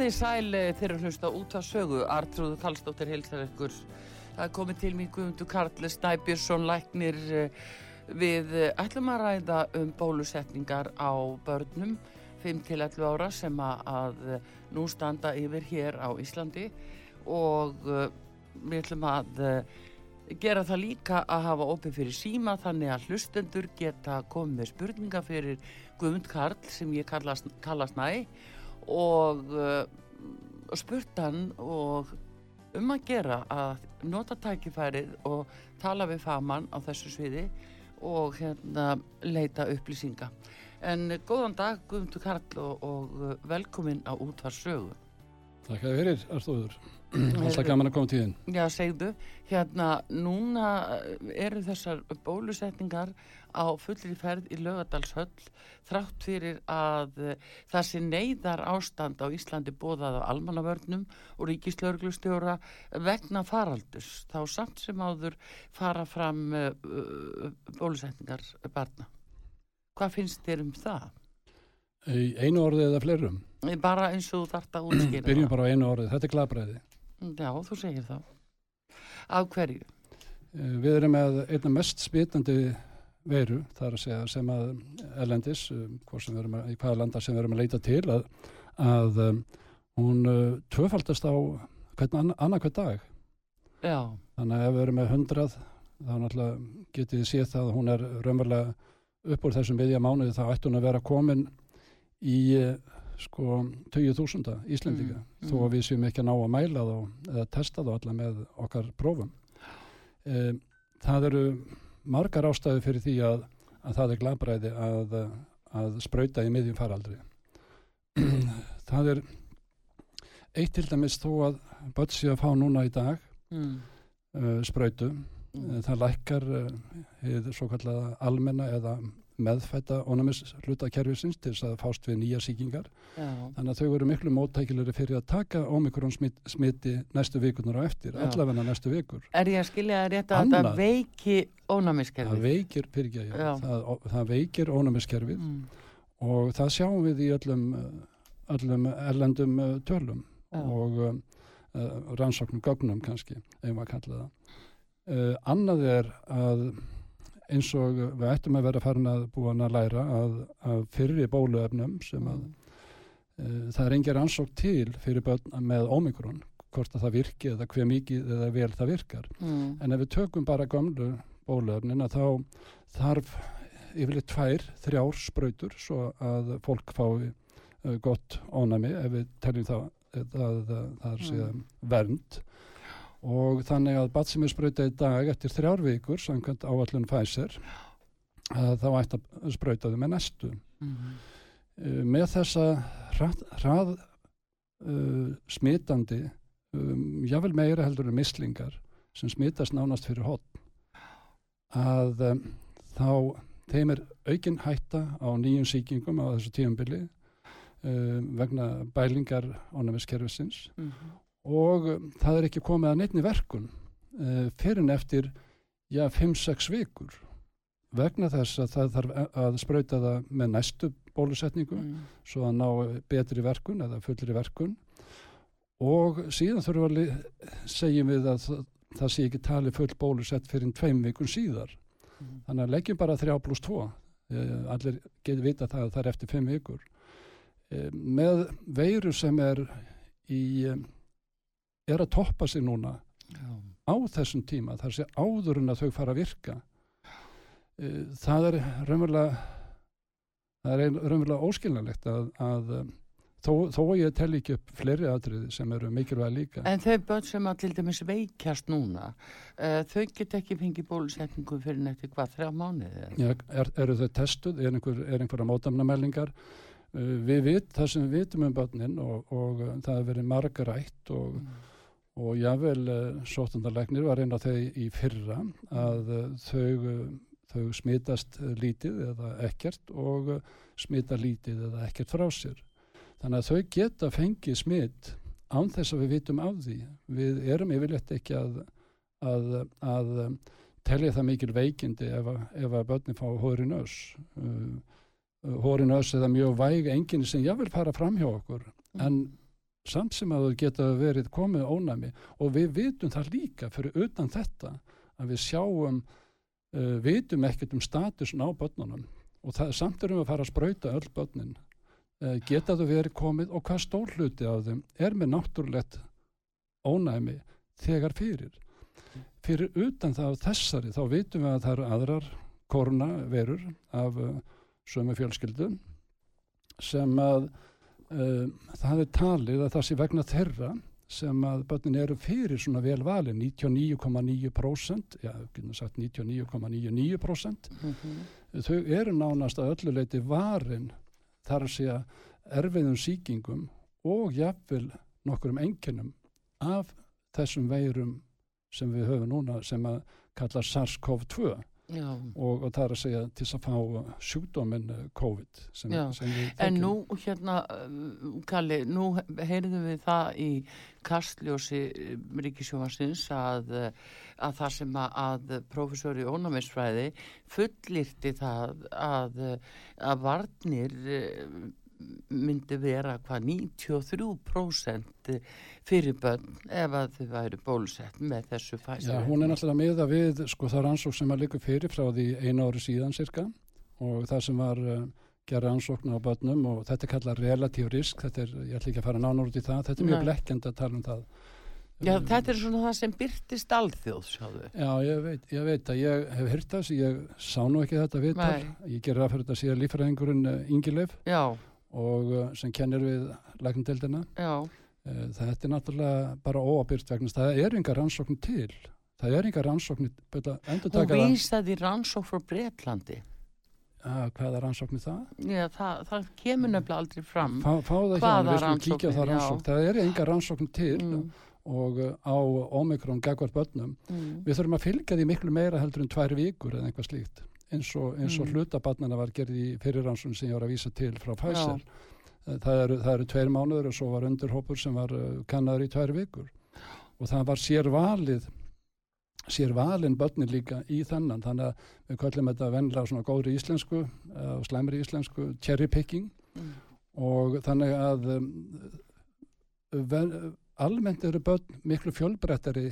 Í sæl eh, þeirra hlusta út af sögu, Artrúðu Kallstóttir heilsar ykkur. Það er komið til mig Guðmundur Karli Snæbjörnsson læknir eh, við eh, ætlum að ræða um bólusetningar á börnum 5-11 ára sem að, að nú standa yfir hér á Íslandi. Og við ætlum að gera það líka að hafa opið fyrir síma þannig að hlustendur geta komið spurninga fyrir Guðmund Karl sem ég kallast, kallast næ og uh, spurt hann og um að gera að nota tækifærið og tala við faman á þessu sviði og hérna leita upplýsinga. En góðan dag Guðmundur Karl og, og velkomin á útvarsögu. Takk að þið fyrir, Arstóður. Alltaf gaman að koma tíðin. Já, segðu, hérna, núna eru þessar bólusetningar á fullri ferð í lögadalshöll þrátt fyrir að það sé neyðar ástand á Íslandi bóðað á almannavörnum og ríkislauglustjóra vegna faraldus. Þá samt sem áður fara fram uh, bólusetningar barna. Hvað finnst þér um það? Einu orði eða flerum? Bara eins og þart að útskýra. Byrjum bara á einu orði, þetta er glabræði. Já, þú segir það. Af hverju? Eh, við erum með einna mest spitandi veru, þar að segja sem að elendis, eh, að, í hvaða landa sem við erum að leita til, að, að um, hún tvöfaldast á hvern annar hvern dag. Já. Þannig að ef við erum með hundrað, þá náttúrulega getið séð það að hún er raunverulega upp úr þessum viðja mánuði, þá ætti hún að vera komin í sko 20.000 Íslendinga mm, þó að mm. við séum ekki að ná að mæla þá eða testa þá alla með okkar prófum e, það eru margar ástæði fyrir því að, að það er glabræði að, að spröyta í miðjum faraldri það er eitt til dæmis þó að börn sé að fá núna í dag mm. uh, spröytu mm. það lækkar uh, svo kallega almenna eða meðfætta ónumis hlutakerfisins til þess að fást við nýja síkingar Já. þannig að þau eru miklu móttækilegri fyrir að taka ómikrón smiti, næstu vikunar á eftir, Já. allavegna næstu vikur Er ég að skilja það rétt að það veiki ónumiskerfið? Það veikir, ekki að það, það veikir ónumiskerfið mm. og það sjáum við í öllum, öllum erlendum uh, tölum Já. og uh, uh, rannsóknum gögnum kannski, ef maður kalla það uh, Annað er að eins og við ættum að vera farin að búin að læra að, að fyrri bóluefnum sem að mm. uh, það er engir ansók til fyrir börn með ómikrón hvort að það virki eða hver mikið eða vel það virkar mm. en ef við tökum bara gamlu bóluefnin að þá þarf yfirleitt tvær, þrjár spröytur svo að fólk fái uh, gott ónami ef við teljum það að það er síðan vernd og þannig að bat sem er spröytað í dag eftir þrjár vikur samkvæmt áallun Pfizer þá ætti að spröyta þau með næstu. Mm -hmm. uh, með þessa hrað, hrað uh, smitandi um, jável meira heldur en mislingar sem smitast nánast fyrir hotn að um, þá þeim er aukin hætta á nýjum síkingum á þessu tíumbili uh, vegna bælingar ánæmiskerfisins mm -hmm og um, það er ekki komið að neittni verkun uh, fyrir en eftir já, 5-6 vikur. Vegna þess að það þarf að spröyta það með næstu bólusetningu mm. svo að ná betri verkun eða fullri verkun. Og síðan þurfum við að segjum við að það, það sé ekki tali full bólusett fyrir tveim vikun síðar. Mm. þannig að leggjum bara 3 pluss 2 eh, allir getur vita það að það er eftir 5 vikur. Eh, með veiru sem er í eh, er að toppa sig núna Já. á þessum tíma þar sé áður en að þau fara að virka eh, það er raunverulega það er raunverulega óskilnalegt að, að Þó, þó ég tel ekki upp fleiri aðriði sem eru mikilvæg líka. En þau börn sem að til dæmis veikjast núna, uh, þau get ekki fengið bólusetningu fyrir nætti hvað, þrjá mánuði? Já, er, eru þau testuð, er, einhver, er einhverja mótamnameldingar? Uh, við vit, það sem við vitum um börnin og, og það hefur verið margarætt og, mm. Og jável sótundarlegnir var einn af þau í fyrra að þau, þau smitast lítið eða ekkert og smita lítið eða ekkert frá sér Þannig að þau geta fengið smitt án þess að við vitum af því. Við erum yfirleitt ekki að, að, að telja það mikil veikindi ef að, ef að börni fá hórin öss. Hórin öss eða mjög væg enginni sem ég vil fara fram hjá okkur. Mm. En samt sem að þau geta verið komið ónæmi og við vitum það líka fyrir utan þetta að við sjáum, uh, vitum ekkert um statusin á börnunum og það, samt erum við að fara að spröyta öll börnin Eh, geta þau verið komið og hvað stór hluti af þeim er með náttúrulegt ónæmi þegar fyrir. Fyrir utan það á þessari þá vitum við að það eru aðrar koronaverur af uh, sömu fjölskyldu sem að uh, það er talið að það sé vegna þeirra sem að börnin eru fyrir svona vel vali 99,9% já, ekki sagt 99,99% mm -hmm. þau eru nánast að ölluleiti varin þar að segja erfiðum síkingum og jafnvel nokkur um enginum af þessum veirum sem við höfum núna sem að kalla SARS-CoV-2 og, og það er að segja til að fá sjúkdóminn eh, COVID sem, sem En nú hérna um, Kalli, nú heyrðum við það í kastljósi eh, Ríkisjófansins að, eh, að það sem að, profesori ónæmisfræði fullirti það að, að varnir myndi vera hvað 93% fyrir bönn ef að þau væri bólusett með þessu fæsar. Já, hún er náttúrulega með að við, sko það er ansók sem að líka fyrir frá því einu ári síðan cirka og það sem var uh, gera ansóknu á bönnum og þetta er kallað relatív risk, þetta er, ég ætla ekki að fara nánur út í það, þetta er mjög blekkjand að tala um það. Já, um, þetta er svona það sem byrtist alþjóð, sjáðu. Já, ég veit, ég veit að ég hef hýrt þess, ég sá nú ekki þetta viðtal, ég ger að fyrir þetta síðan lífræðingurinn uh, Ingileif. Já og uh, sem kennir við lækndeldina uh, þetta er náttúrulega bara óabyrt vegna það er enga rannsókn til. Það er enga rannsókn og vísaði rannsókn frá Breitlandi að, hvaða rannsókn er það? Já, það, það kemur nefnilega aldrei fram Fá, kíkja á það rannsókn. Það er enga rannsókn til mm. og uh, á Omikron gagvar börnum. Mm. við þurfum að fylgja því miklu meira heldur en tvær vikur eða eitthvað slíkt eins og, eins og mm. hlutabarnana var gerði í fyrirransun sem ég var að vísa til frá Pfizer. Eh, það eru, það eru tveir mánuður og svo var undirhópur sem var uh, kannaður í tvær vikur og það var sér valið sér valin börnin líka í þannan þannig að við kallum þetta vennilega svona góðri íslensku uh, og slæmri íslensku cherry picking mm. og þannig að um, ven, almennt eru börn miklu fjölbrettari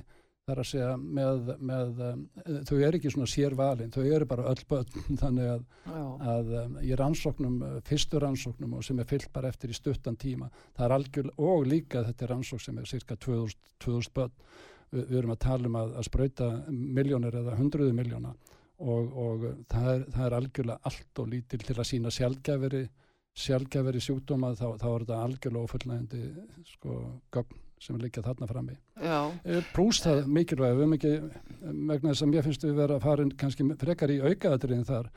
þar að segja með, með um, þau eru ekki svona sérvalin, þau eru bara öll börn. Þannig að, að um, í rannsóknum, uh, fyrstu rannsóknum og sem er fyllt bara eftir í stuttan tíma það er algjör og líka þetta er rannsók sem er cirka 2000, 2000 börn. Vi, við erum að tala um að, að spröyta miljónir eða hundruðu miljóna og, og það, er, það er algjörlega allt og lítil til að sína sjálfgæferi sjálfgæferi sjúkdóma þá, þá er þetta algjörlega ofullnægandi sko gögn sem líka þarna frammi. Prúst eh, það mikilvæg við höfum ekki, megna þess að mér finnst við vera að fara kannski frekar í aukaðatriðin þar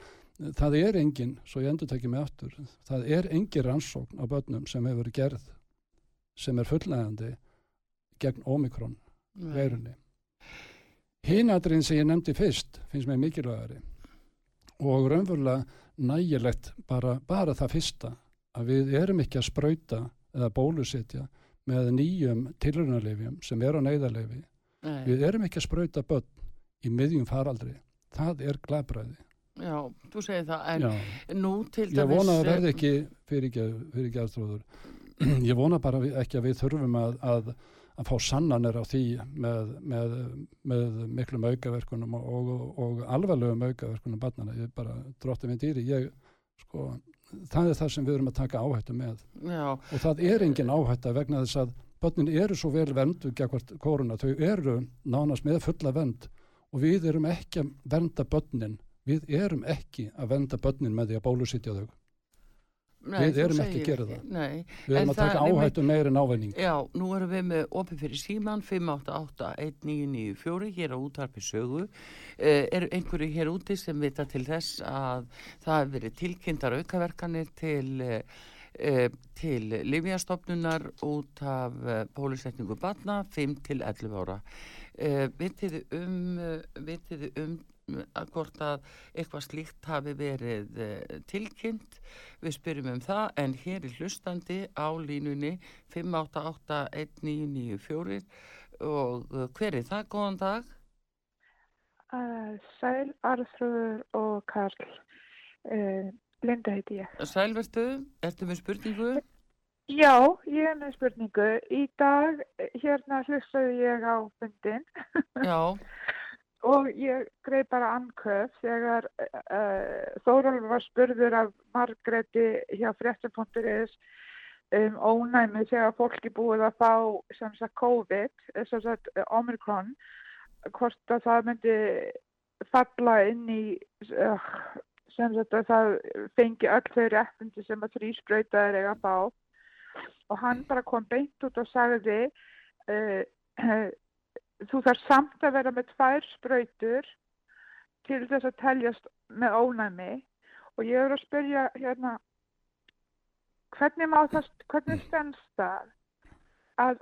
það er engin, svo ég endur tekið mig aftur það er engin rannsókn á börnum sem hefur gerð sem er fullnægandi gegn omikron veirunni. Hinatriðin sem ég nefndi fyrst finnst mér mikilvægari og raunverulega nægilegt bara, bara það fyrsta að við erum ekki að spröyta eða bólusetja með nýjum tilrunarleifjum sem er á neyðarleifi við erum ekki að spröyta börn í miðjum faraldri. Það er glæbræði Já, þú segir það en Já. nú til dæmis Ég vona að það verði ekki fyrir ekki aðstróður ég vona bara ekki að við þurfum að, að, að fá sannanir á því með, með, með miklum aukaverkunum og, og, og alvarlegum aukaverkunum barnana, ég bara dróttið minn dýri, ég sko, það er það sem við erum að taka áhættu með. Já. og það er engin áhætta vegna þess að börnin eru svo vel vendu gegn koruna, þau eru nánast með fulla vend og við erum ekki að venda börnin, við erum ekki að venda börnin með því að bólusitja þau Nei, við erum ekki að gera það. Nei, við erum að taka áhættu meirinn ávæning. Já, nú erum við með opið fyrir síman 5881994 hér á útarpi sögu. Eh, er einhverju hér úti sem vita til þess að það hefur verið tilkynntar aukaverkanir til, eh, til Lífjastofnunar út af eh, pólusetningu batna 5 til 11 ára. Eh, vitiði um, vitiði um að hvort að eitthvað slíkt hafi verið uh, tilkynnt. Við spyrjum um það en hér er hlustandi á línunni 5881994 og uh, hver er það? Góðan dag. Uh, Sæl, Arþrúður og Karl. Linda heiti ég. Sæl verðstu, ertu með spurningu? Já, ég er með spurningu. Í dag, hérna hlustaðu ég á fundin Já og ég greið bara anköf þegar uh, Þórólf var spurður af Margreti hjá fréttum.is um ónæmi þegar fólki búið að fá sem sagt COVID, sem sagt Omicron, hvort að það myndi falla inn í uh, sem sagt að það fengi öll þau réttindi sem að þrýspröytaður eiga að fá. Og hann bara kom beint út og sagði uh, þú þarf samt að vera með tvær spröytur til þess að teljast með ónæmi. Og ég er að spyrja hérna hvernig má það, hvernig stennst það að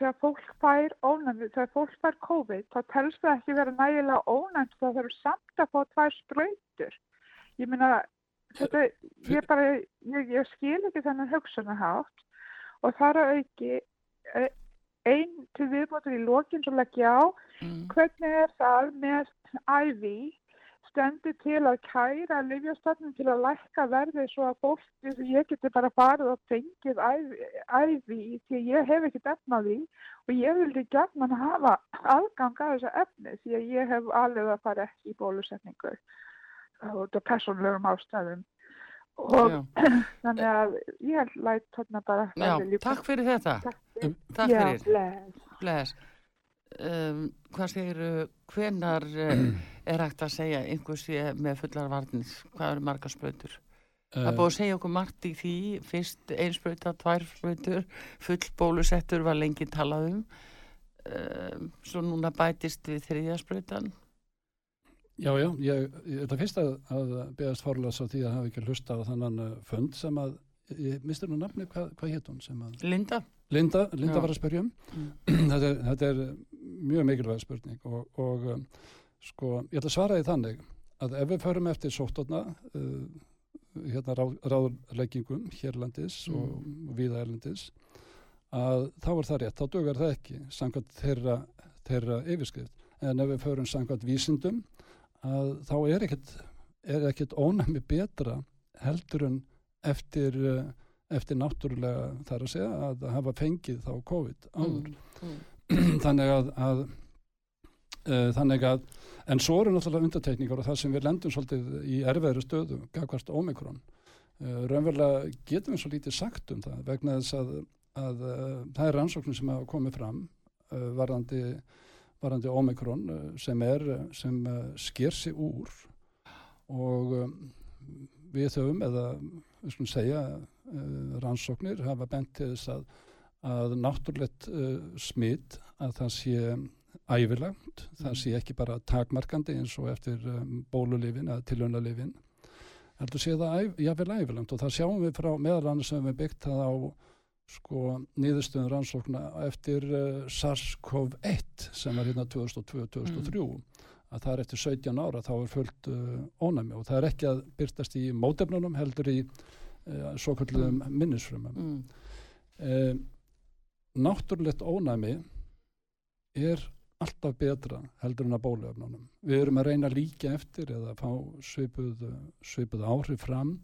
þegar fólk fær ónæmi, þegar fólk fær COVID þá telst það ekki vera nægilega ónæmt þá þarf samt að fá tvær spröytur ég minna þetta, ég bara, ég, ég skil ekki þennan hugsunahátt og þar að auki einn til viðbótur í lókinn sem leggja á. Mm. hvernig er það með ævi stendur til að kæra livjastofnum til að lækka verði svo að fólk, ég geti bara farið og fengið ævi því ég hef ekki efnaði og ég vildi gætna að hafa aðgang að þessa efni því að ég hef alveg að fara ekki í bólusetningu og þetta er personlegum ástæðum og þannig að ég læt þarna bara Já, takk fyrir þetta. Takk, um, takk Já, fyrir. bless, bless. Um, Hvað segir hvenar uh, er hægt að segja einhversi með fullar varnir? Hvað eru marga spröytur Það er búið að segja okkur margt í því. Fyrst einspröytar, tvær spröytur full bólusettur var lengi talað um. Um, svo núna bætist við þriðja spröytan Já, já, ég, það fyrst að, að beðast fórlæs á því að hafa ekki hlusta á þannan uh, fund sem að, ég mistur nú nafni, hvað, hvað hétt hún? Að, Linda. Linda, Linda já. var að spyrja um. Mm. þetta, er, þetta er mjög mikilvæg spurning og, og um, sko, ég ætla að svara því þannig að ef við förum eftir sóttotna, uh, hérna ráð, ráðleggingum, hérlandis mm. og, viðærlandis, að þá er það rétt, þá dögar það ekki, samkvæmt þeirra, þeirra yfirskrift. En ef við förum samkvæmt vísindum, að þá er ekkert, er ekkert ónæmi betra heldur en eftir, eh, eftir náttúrulega þar að segja að hafa fengið þá COVID áður. Mm, mm. þannig að, að uh, þannig að en svo eru náttúrulega undatekningar og það sem við lendum svolítið í erfiðri stöðu gagvart ómikrón. Uh, raunverulega getum við svo lítið sagt um það vegna þess að, að uh, það er rannsóknum sem hafa komið fram varðandi varandi Omikron eh, sem er eh, sem eh, sker sig úr og við höfum eða við skulum segja rannsóknir hafa bent til þess að, að náttúrulegt smitt að það sé mm. það sé ekki bara takmarkandi eins og eftir bólulifin eða tilhörnalifin heldur sé það jáfnvel ævilagt og það sjáum við frá meðal annars sem við byggt það á sko niðurstöðun rannsókna eftir uh, SARS-CoV-1 sem var hérna 2002-2003 mm. að það er eftir 17 ára þá er fullt uh, ónæmi og það er ekki að byrtast í mótefnunum heldur í uh, svo kallum mm. minnisfrumum mm. Náttúrulegt ónæmi er alltaf betra heldur en að bóluefnunum við erum að reyna líka eftir eða að fá svipuð, svipuð áhrif fram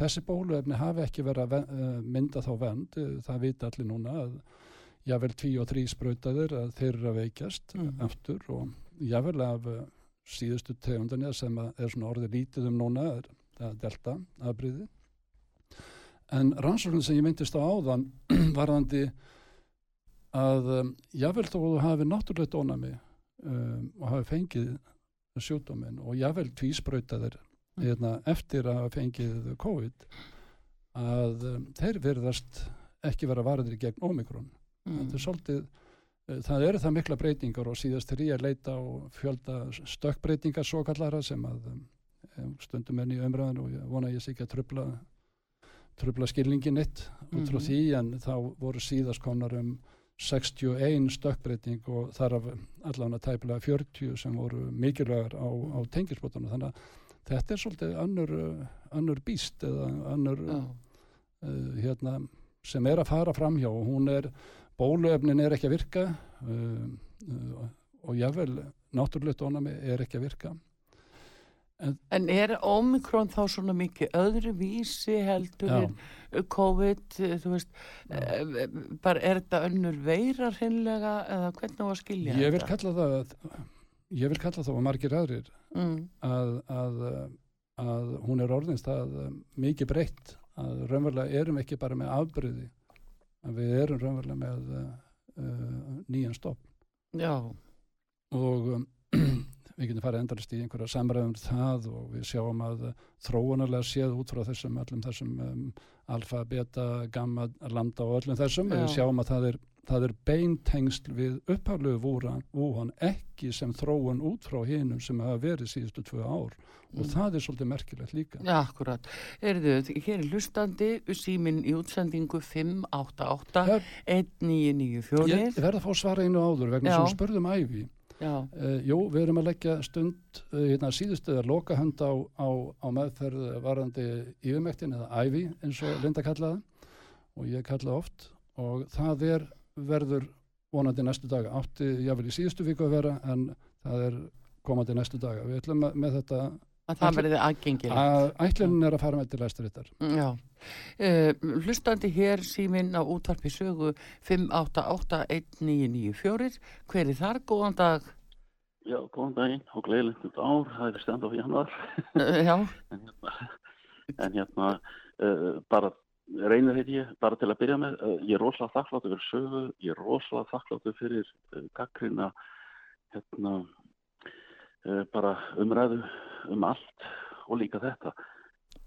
þessi bóluefni hafi ekki verið að eh, mynda þá vend, eh, það vita allir núna að jável tví og þrý spröytaðir að þeir eru að veikjast mm. aftur og jável af uh, síðustu tegundinni sem er svona orðið lítið um núna er það delta afbríði en rannsóknin sem ég myndist á áðan varðandi að jável þó þú hafi náttúrulegt ónami um, og hafi fengið sjúkdóminn og jável tvíspröytaðir mm. Hérna, eftir að fengið COVID að um, þeir verðast ekki vera varðir gegn ómikrón mm. er svolítið uh, það eru það mikla breytingar og síðast er ég að leita og fjölda stökkbreytingar svo kallara sem að um, stundum enn í umræðan og ég vona ég sé ekki að tröfla tröfla skilningin eitt út frá mm. því en þá voru síðast konar um 61 stökkbreyting og þar af allavega tæpilega 40 sem voru mikilvægar á, á tengisbótunum þannig að þetta er svolítið annur, annur býst eða annur uh, hérna, sem er að fara fram hjá. Og hún er, bóluefnin er ekki að virka uh, og jável náttúrulegt ónami er ekki að virka. En, en er Omikron þá svona mikið öðru vísi heldur COVID, þú veist, e, bara er þetta önnur veirar hinnlega eða hvernig var að skilja ég þetta? Kalla það, ég vil kalla það og margir aðrir mm. að, að, að hún er orðinst að mikið breytt að raunverulega erum ekki bara með afbryði, að við erum raunverulega með uh, nýjan stopp. Já. Og um, við getum farið endalist í einhverja samræðum það og við sjáum að þróunarlega séð út frá þessum öllum þessum um, alfa, beta, gamma, lambda og öllum þessum, Já. við sjáum að það er, það er beintengsl við upphaflegu vúhan ekki sem þróun út frá hinnum sem hafa verið síðustu tvö ár og mm. það er svolítið merkilegt líka. Já, akkurat. Erðu, hér er hlustandi símin í útsendingu 588 1994. Ég verða að fá svara einu áður vegna sem spörðum æfi Uh, jú, við erum að leggja stund uh, hérna síðustu að loka hönd á, á, á meðferð varandi yfirmæktin eða ævi eins og Linda kallaða og ég kallaða oft og það er verður vonandi næstu daga. Átti jáfnvel í síðustu viku að vera en það er komandi næstu daga. Við ætlum að, með þetta að það verði aðgengilegt. ætlunum er að fara með til læsturittar Já, uh, hlustandi hér síminn á útvarpi sögu 5881994 hver er þar, góðan dag. Já, góðan daginn. Og gleðilegt ár, það er stend á januar uh, Já. En hérna, en hérna uh, bara reynir heit ég, bara til að byrja með. Ég er rosalega þakkláttu fyrir sögu ég er rosalega þakkláttu fyrir gaggrina hérna bara umræðu um allt og líka þetta.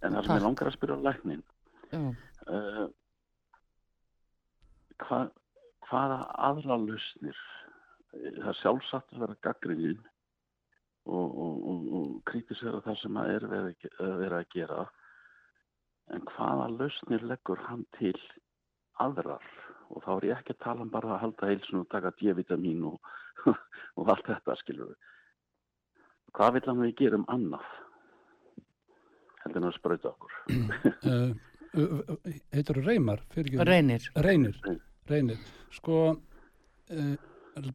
En það sem ég langar að spyrja á læknin uh, hva, hvaða aðra lausnir það er sjálfsagt að vera gaggriðin og, og, og, og kritisera það sem að er verið að gera en hvaða lausnir leggur hann til aðrar? Og þá er ég ekki að tala um bara að halda heilsun og taka D-vitamin og allt þetta skilur við hvað vil hann við gera um annað? Heldur hann að spröyta okkur. Heitur þú Reymar? Reynir. Reynir, Reynir. sko uh,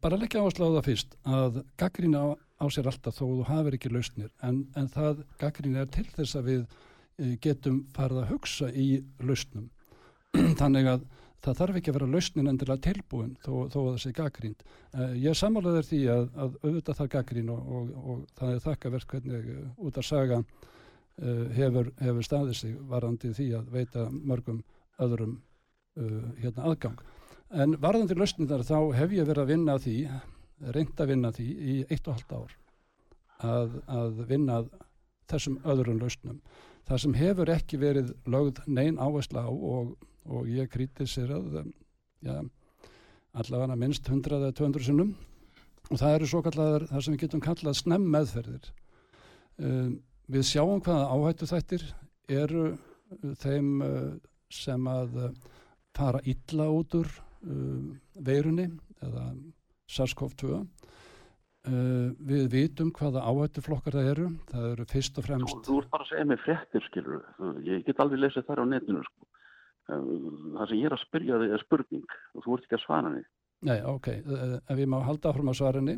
bara leggja áherslu á það fyrst að gaggrína á, á sér alltaf þó þú hafið ekki lausnir. En, en það gaggrína er til þess að við getum farið að hugsa í lausnum þannig að það þarf ekki að vera lausnin endilega tilbúin þó, þó að það sé gaggrínt. Uh, ég samálaður því að, að auðvitað það gaggrín og, og, og það er þakkaverk hvernig uh, út af saga uh, hefur, hefur staðið sig varandi því að veita mörgum öðrum hérna aðgang. En varðandi lausnindar þá hef ég verið að vinna því, reynd að vinna því í eitt og halvt ár að, að vinna þessum öðrum lausnum. Það sem hefur ekki verið lögð neyn áhersla á og og ég kritisirað ja, allavega minnst 100 eða 200 sinnum. Og það eru svo kallar það sem við getum kallað snemm meðferðir. Um, við sjáum hvaða áhættu þættir eru þeim uh, sem að uh, fara illa út úr uh, veirunni eða SARS-CoV-2 Uh, við vitum hvaða áhættuflokkar það eru. Það eru fyrst og fremst Þú, þú ert bara að segja mig fréttir skilur ég get alveg lesið þar á netinu sko. Það sem ég er að spyrja þig er spurning og þú ert ekki að svara henni. Nei, ok, eh, ef ég má halda áfram að svara henni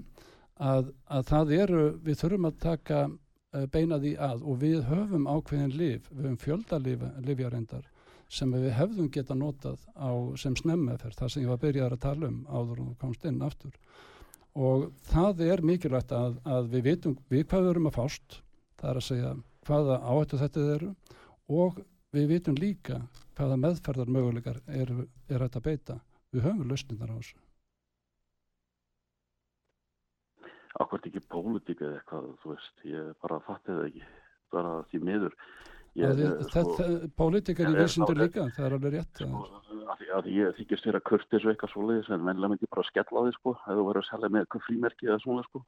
að, að það eru, við þurfum að taka eh, beina því að og við höfum ákveðin liv, við höfum fjöldalifjarendar sem við hefðum geta notað á sem snemmeferð, það sem ég var að byrja að tala um áður og komst inn aftur og það er mikilvægt að, að við vitum við hvað við erum að fást það er að segja hvaða áhættu þetta eru og við vitum líka hvaða meðferðar möguleikar er, er þetta beita. Við höfum lausnindar á þessu. Akkurat ekki pólitík eða eitthvað, þú veist, ég bara fatti það ekki, bara því miður Sko, Pólitíkar í vísindur líka, það er alveg rétt sko, að, að Ég þykist þér að kurtis og eitthvað svoleiðis en mennilega myndi bara að skella á því sko, þú verður að selja með eitthvað frímerki eða svona sko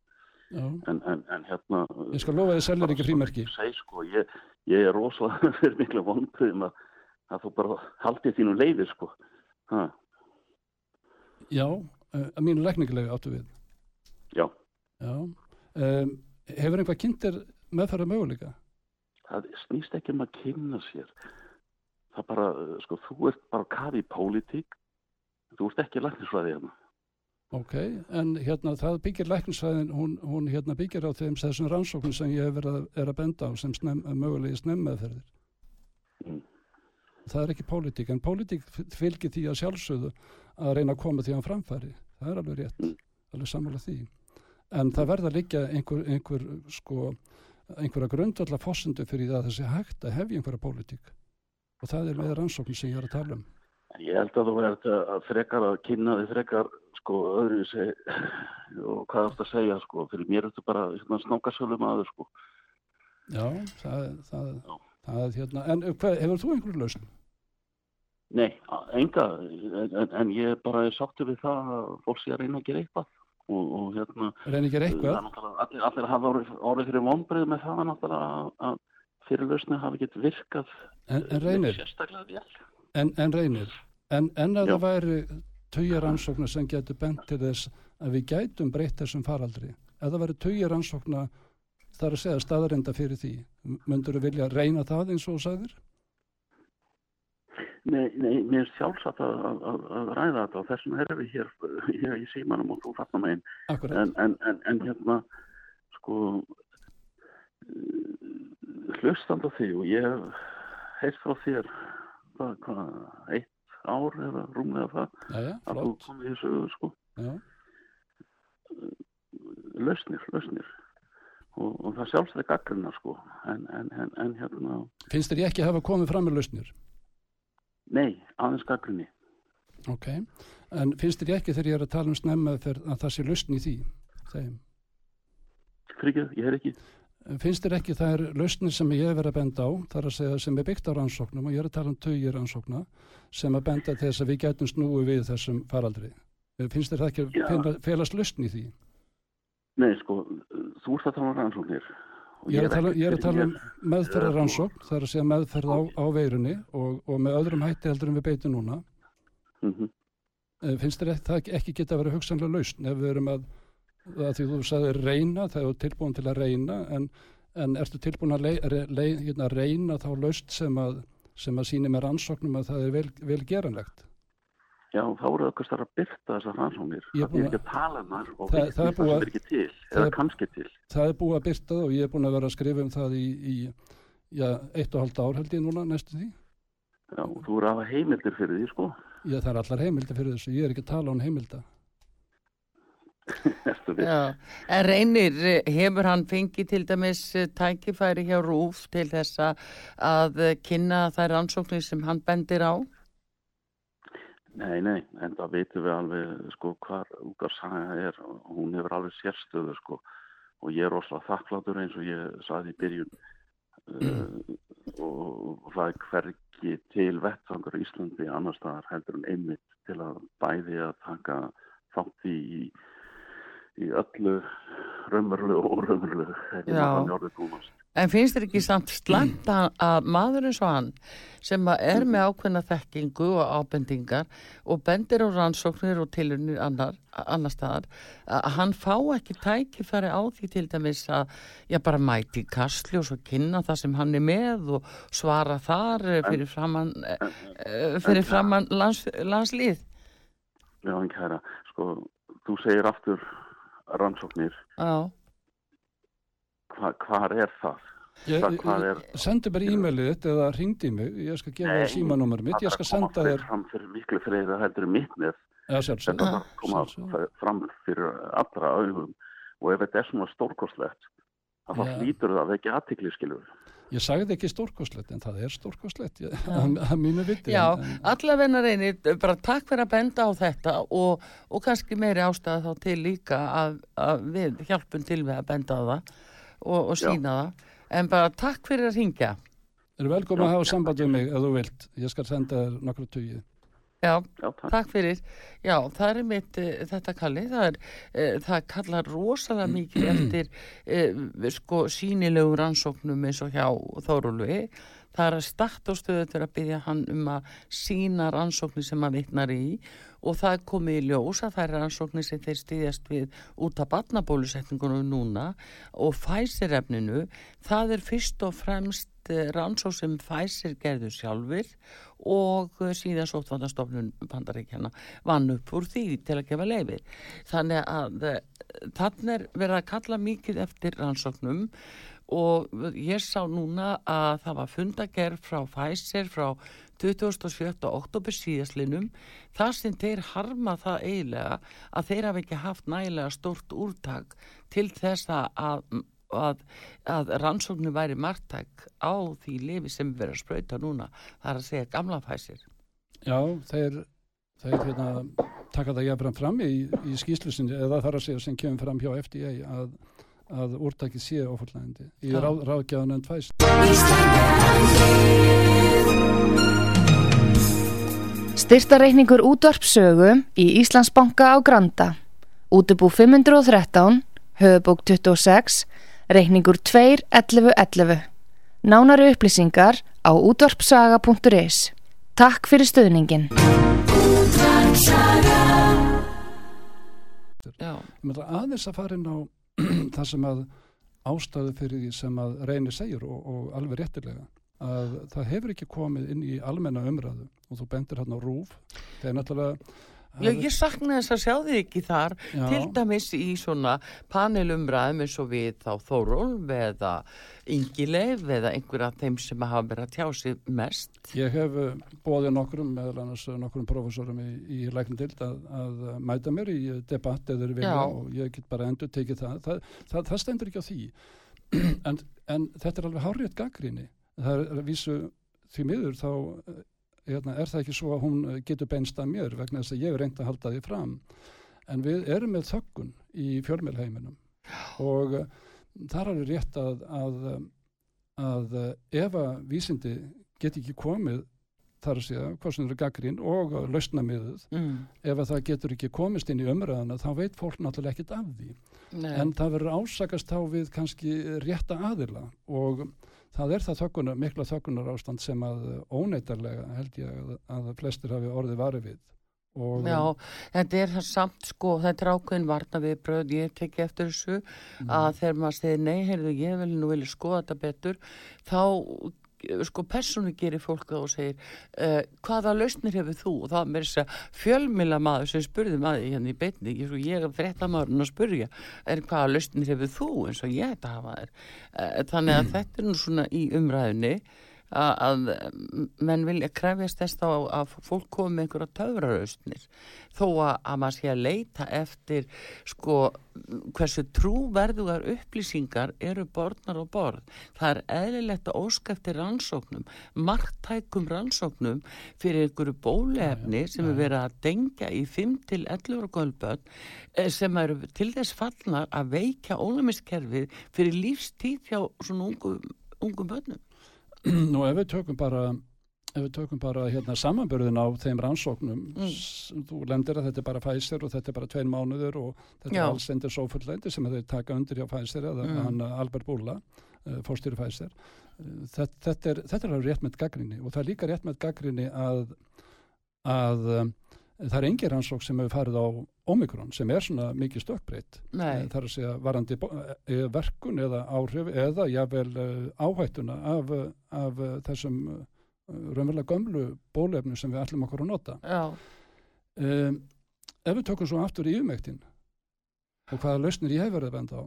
en, en, en hérna Ég skal lofa að þið seljar ekki frímerki seg, sko, ég, ég er rosalega fyrir miklu vonbröðum að, að þú bara haldið þínu leiði sko ha. Já, eh, að mínu lækningulega áttu við Já, Já. Um, Hefur einhvað kynntir meðfæra möguleika? Það snýst ekki um að kynna sér. Það bara, sko, þú ert bara kafi í pólitík. Þú ert ekki læknisfræði hérna. Ok, en hérna það byggir læknisfræðin, hún, hún hérna byggir á þeim þessum rannsóknum sem ég að, er að benda á sem snem, mögulegi snemmeðferðir mm. það er ekki pólitík en pólitík fylgir því að sjálfsögðu að reyna að koma því að framfæri. Það er alveg rétt, mm. alveg samála því. En það verða líka einhver, einhver sko einhverja grundvalla fósundu fyrir það að þessi hægt að hefja einhverja pólitík. Og það er með rannsókn sem ég er að tala um. Ég held að þú verður að frekar að kynna þið frekar sko öðru seg, og hvað er þetta að segja sko? Fyrir mér er þetta bara hérna, snákasölum aður sko. Já, það, það, það er hérna, en hvað, hefur þú einhverju lausn? Nei, enga, en, en ég bara sáttið við það að fólk sé að reyna að gera eitthvað og, og hérna eitthvað allir, allir hafa orðið, orðið fyrir vonbreið með það náttúrulega að fyrirlausni hafi gett virkað en, en reynir en, en reynir en, en að Já. það væri taujar ansóknar sem getur bent til þess að við gætum breytt þessum faraldri að það væri taujar ansóknar þar að segja staðarenda fyrir því myndur þú vilja reyna það eins og sæðir? Nei, nei, mér er sjálfsagt að, að, að ræða þetta og þessum erum við hér, hér í símanum og þú fattum einn en, en, en, en hérna sko hlustand á því og ég heilt frá þér hvað, hvað, eitt ár eða rúmlega það Jæja, að þú komið í sögu sko. Já. lausnir, lausnir. Og, og það sjálfsagt er gaggrina sko. En hérna Finnst þér ég ekki að hafa komið fram með lausnir? Nei, aðeins gaggrinni. Ok, en finnst þér ekki þegar ég er að tala um snemmaðferð að það sé lausn í því? Þeim? Frikið, ég er ekki. Finnst þér ekki það er lausnir sem ég hef verið að benda á, þar að segja sem er byggt á rannsóknum og ég er að tala um tögir rannsókna sem að benda þess að við getum snúið við þessum faraldri. Finnst þér það ekki að felast lausn í því? Nei, sko, þú ert að tala um rannsóknir Ég er að tala, er að tala um meðferðaransókn, það er að segja meðferð á, á veirunni og, og með öðrum hætti heldur en við beitum núna. Mm -hmm. Finnst þér það ekki geta að vera hugsanlega lausn ef við erum að, að því þú sagði reyna, það er tilbúin til að reyna, en, en ertu tilbúin að, lei, lei, hérna, reyna þá lausn sem að, sem að síni með rannsóknum að það er vel, vel geranlegt? Já, þá eru okkar starf að byrta þessar rannsóknir. Það er ekki að tala um þar og það, það, það er ekki til, eða kannski til. Það er búið að byrta það og ég er búin að vera að skrifa um það í, í já, eitt og halda ár held ég núna næstu því. Já, þú eru að hafa heimildir fyrir því, sko. Já, það er allar heimildir fyrir þessu. Ég er ekki að tala um heimilda. já, en reynir, hefur hann fengið til dæmis tækifæri hjá Rúf til þess að kynna þær rannsóknir sem hann bendir á? Nei, nei, en það veitum við alveg sko hvar úgar saga er og hún hefur alveg sérstöðu sko. Og ég er ósláð þakklátur eins og ég saði í byrjun uh, og, það er hverki til vettfangur í Íslandi annar staðar heldur en einmitt til að bæði að taka þátt í, í öllu raunveruleg og óraunveruleg hefur maður orðið búinast. En finnst þér ekki samt slæmt að, að maður eins og hann sem er með ákveðna þekkingu og ábendingar og bendir á rannsóknir og tilunir annar, annar staðar að hann fá ekki tækifæri á því til dæmis að ég bara mæti kastli og svo kynna það sem hann er með og svara þar fyrir framann, eh, fyrir framann lands, landslið. Já, en kæra, sko, þú segir aftur rannsóknir. Já hva, hvar er það? Sendu bara e-mailið eða ringdi mig, ég skal gefa þér símanúmer mitt, ég skal senda þér fram fyrir miklu fleira heldur mitt með. Þetta var koma fram fyrir allra auðvum og ef þetta er svona stórkostlegt þá hlýtur það ekki aðtikli skilur Ég sagði ekki stórkoslegt en það er stórkoslegt að mínu viti. Já, allavegna reynir, bara takk fyrir að benda á þetta og, og kannski meiri ástæða þá til líka að, að við hjálpum til við að benda á það og, og sína Já. það. En bara takk fyrir að ringja. Þú er velkomið að hafa samband við mig ef þú vilt. Ég skal senda þér nokkru tugið. Já, Já takk. takk fyrir. Já, það er mitt uh, þetta kalli, það, er, uh, það kallar rosalega mikið eftir uh, sko sínilegum rannsóknum eins og hjá Þórulvi. Það er að starta á stöðu til að byggja hann um að sína rannsóknir sem hann vittnar í og það er komið í ljós að það er rannsóknir sem þeir stýðjast við út af batnabólusetningunum núna og fæsirefninu, það er fyrst og fremst rannsók sem fæsir gerður sjálfur og eh, síðan sóttvandastofnun bandaríkjana vann upp úr því til að gefa leifir. Þannig að eh, þannig er verið að kalla mikið eftir rannsóknum og ég sá núna að það var fundagerð frá Pfizer frá 27. oktober síðaslinum þar sem þeir harma það eiginlega að þeir hafi ekki haft nægilega stort úrtak til þess að að, að rannsóknu væri margtæk á því lifi sem verðum að spröyta núna það er að segja gamla fæsir Já, þeir, þeir hérna, taka það jafnfram fram í, í skýslusinni eða þar að segja sem kemur fram hjá FDA að, að úrtækið sé ofurlægandi í ráð, ráðgjáðan en fæs Styrtareikningur útvarpsögu í Íslandsbanka á Granda Útubú 513 höfubók 26 reikningur 2.11.11. Nánari upplýsingar á útvarpsaga.is. Takk fyrir stöðningin. Aðeins að fara inn á það sem að ástæðu fyrir því sem að reynir segjur og, og alveg réttilega að það hefur ekki komið inn í almenna umræðu og þú bendir hérna á rúf það er náttúrulega Já, ég sakna þess að sjá þig ekki þar Já. til dæmis í svona panelumræðum eins og við þá Þórólf eða Ingileif eða einhverja af þeim sem hafa verið að tjá sig mest. Ég hef eh, bóðið nokkrum, meðal annars eh, nokkrum profesorum í, í lækndild að, að mæta mér í debatt eða Já. og ég get bara endur tekið það. Það, það, það stendur ekki á því en, en þetta er alveg hárið gaggríni. Það er að vísu því miður þá hérna, er það ekki svo að hún eh, getur beinst að mér vegna þess að ég er reynd að halda því fram. En við erum með þökkun í fjölmjölheiminum og uh, þar er rétt að, að, að ef að vísindi get ekki komið þar að segja hvað sem eru gaggrín og lausna miðuð mm. ef að það getur ekki komist inn í umræðana þá veit fólk náttúrulega ekkit af því Nei. en það verður ásakast þá við kannski rétta aðila og það er það þökkunar, mikla þökkunar ástand sem að óneitarlega held ég að, að flestir hafi orðið varið við Og Já, þetta er það samt sko, þetta er ákveðin varna við bröð, ég teki eftir þessu mm. að þegar maður segir nei, heyrðu, ég vil nú vilja skoða þetta betur, þá sko persónu gerir fólk og segir uh, hvaða lausnir hefur þú? Og það með þess að fjölmila maður sem spurði maður hérna í beitni ég, ég er frétta maður að spurja er hvaða lausnir hefur þú eins og ég þetta hafa þér uh, þannig að mm. þetta er nú svona í umræðinni að menn vilja krefjast þess þá að fólk komi með einhverja töfraraustnir þó að, að maður sé að leita eftir sko hversu trúverðugar upplýsingar eru borðnar og borð. Það er eðlilegt að óskæfti rannsóknum margtækum rannsóknum fyrir einhverju bólefni sem er verið að dengja í 5-11 gölböld eh, sem eru til þess fallnar að veikja ólumiskerfið fyrir lífstíð hjá svona ungum, ungum börnum Nú ef við tökum bara ef við tökum bara hérna samanbörðin á þeim rannsóknum mm. þú lendir að þetta er bara Pfizer og þetta er bara tvein mánuður og þetta Já. er alls endur svo fulllendi sem þeir taka undir hjá Pfizer eða mm. hann Albert Búla uh, eh, fórstýri Pfizer uh, þetta, þetta er er alveg rétt með gaggrinni og það er líka rétt með gaggrinni að að það er engin rannsók sem hefur farið á Omikron sem er svona mikið stökkbreytt. Eh, þar að segja varandi eh, verkun eða áhrif eða jável eh, áhættuna af, af þessum raunverulega gömlu bólefnu sem við ætlum okkur að nota. Um, ef við tökum svo aftur í yfirmæktin og hvaða lausnir ég hef verið að benda á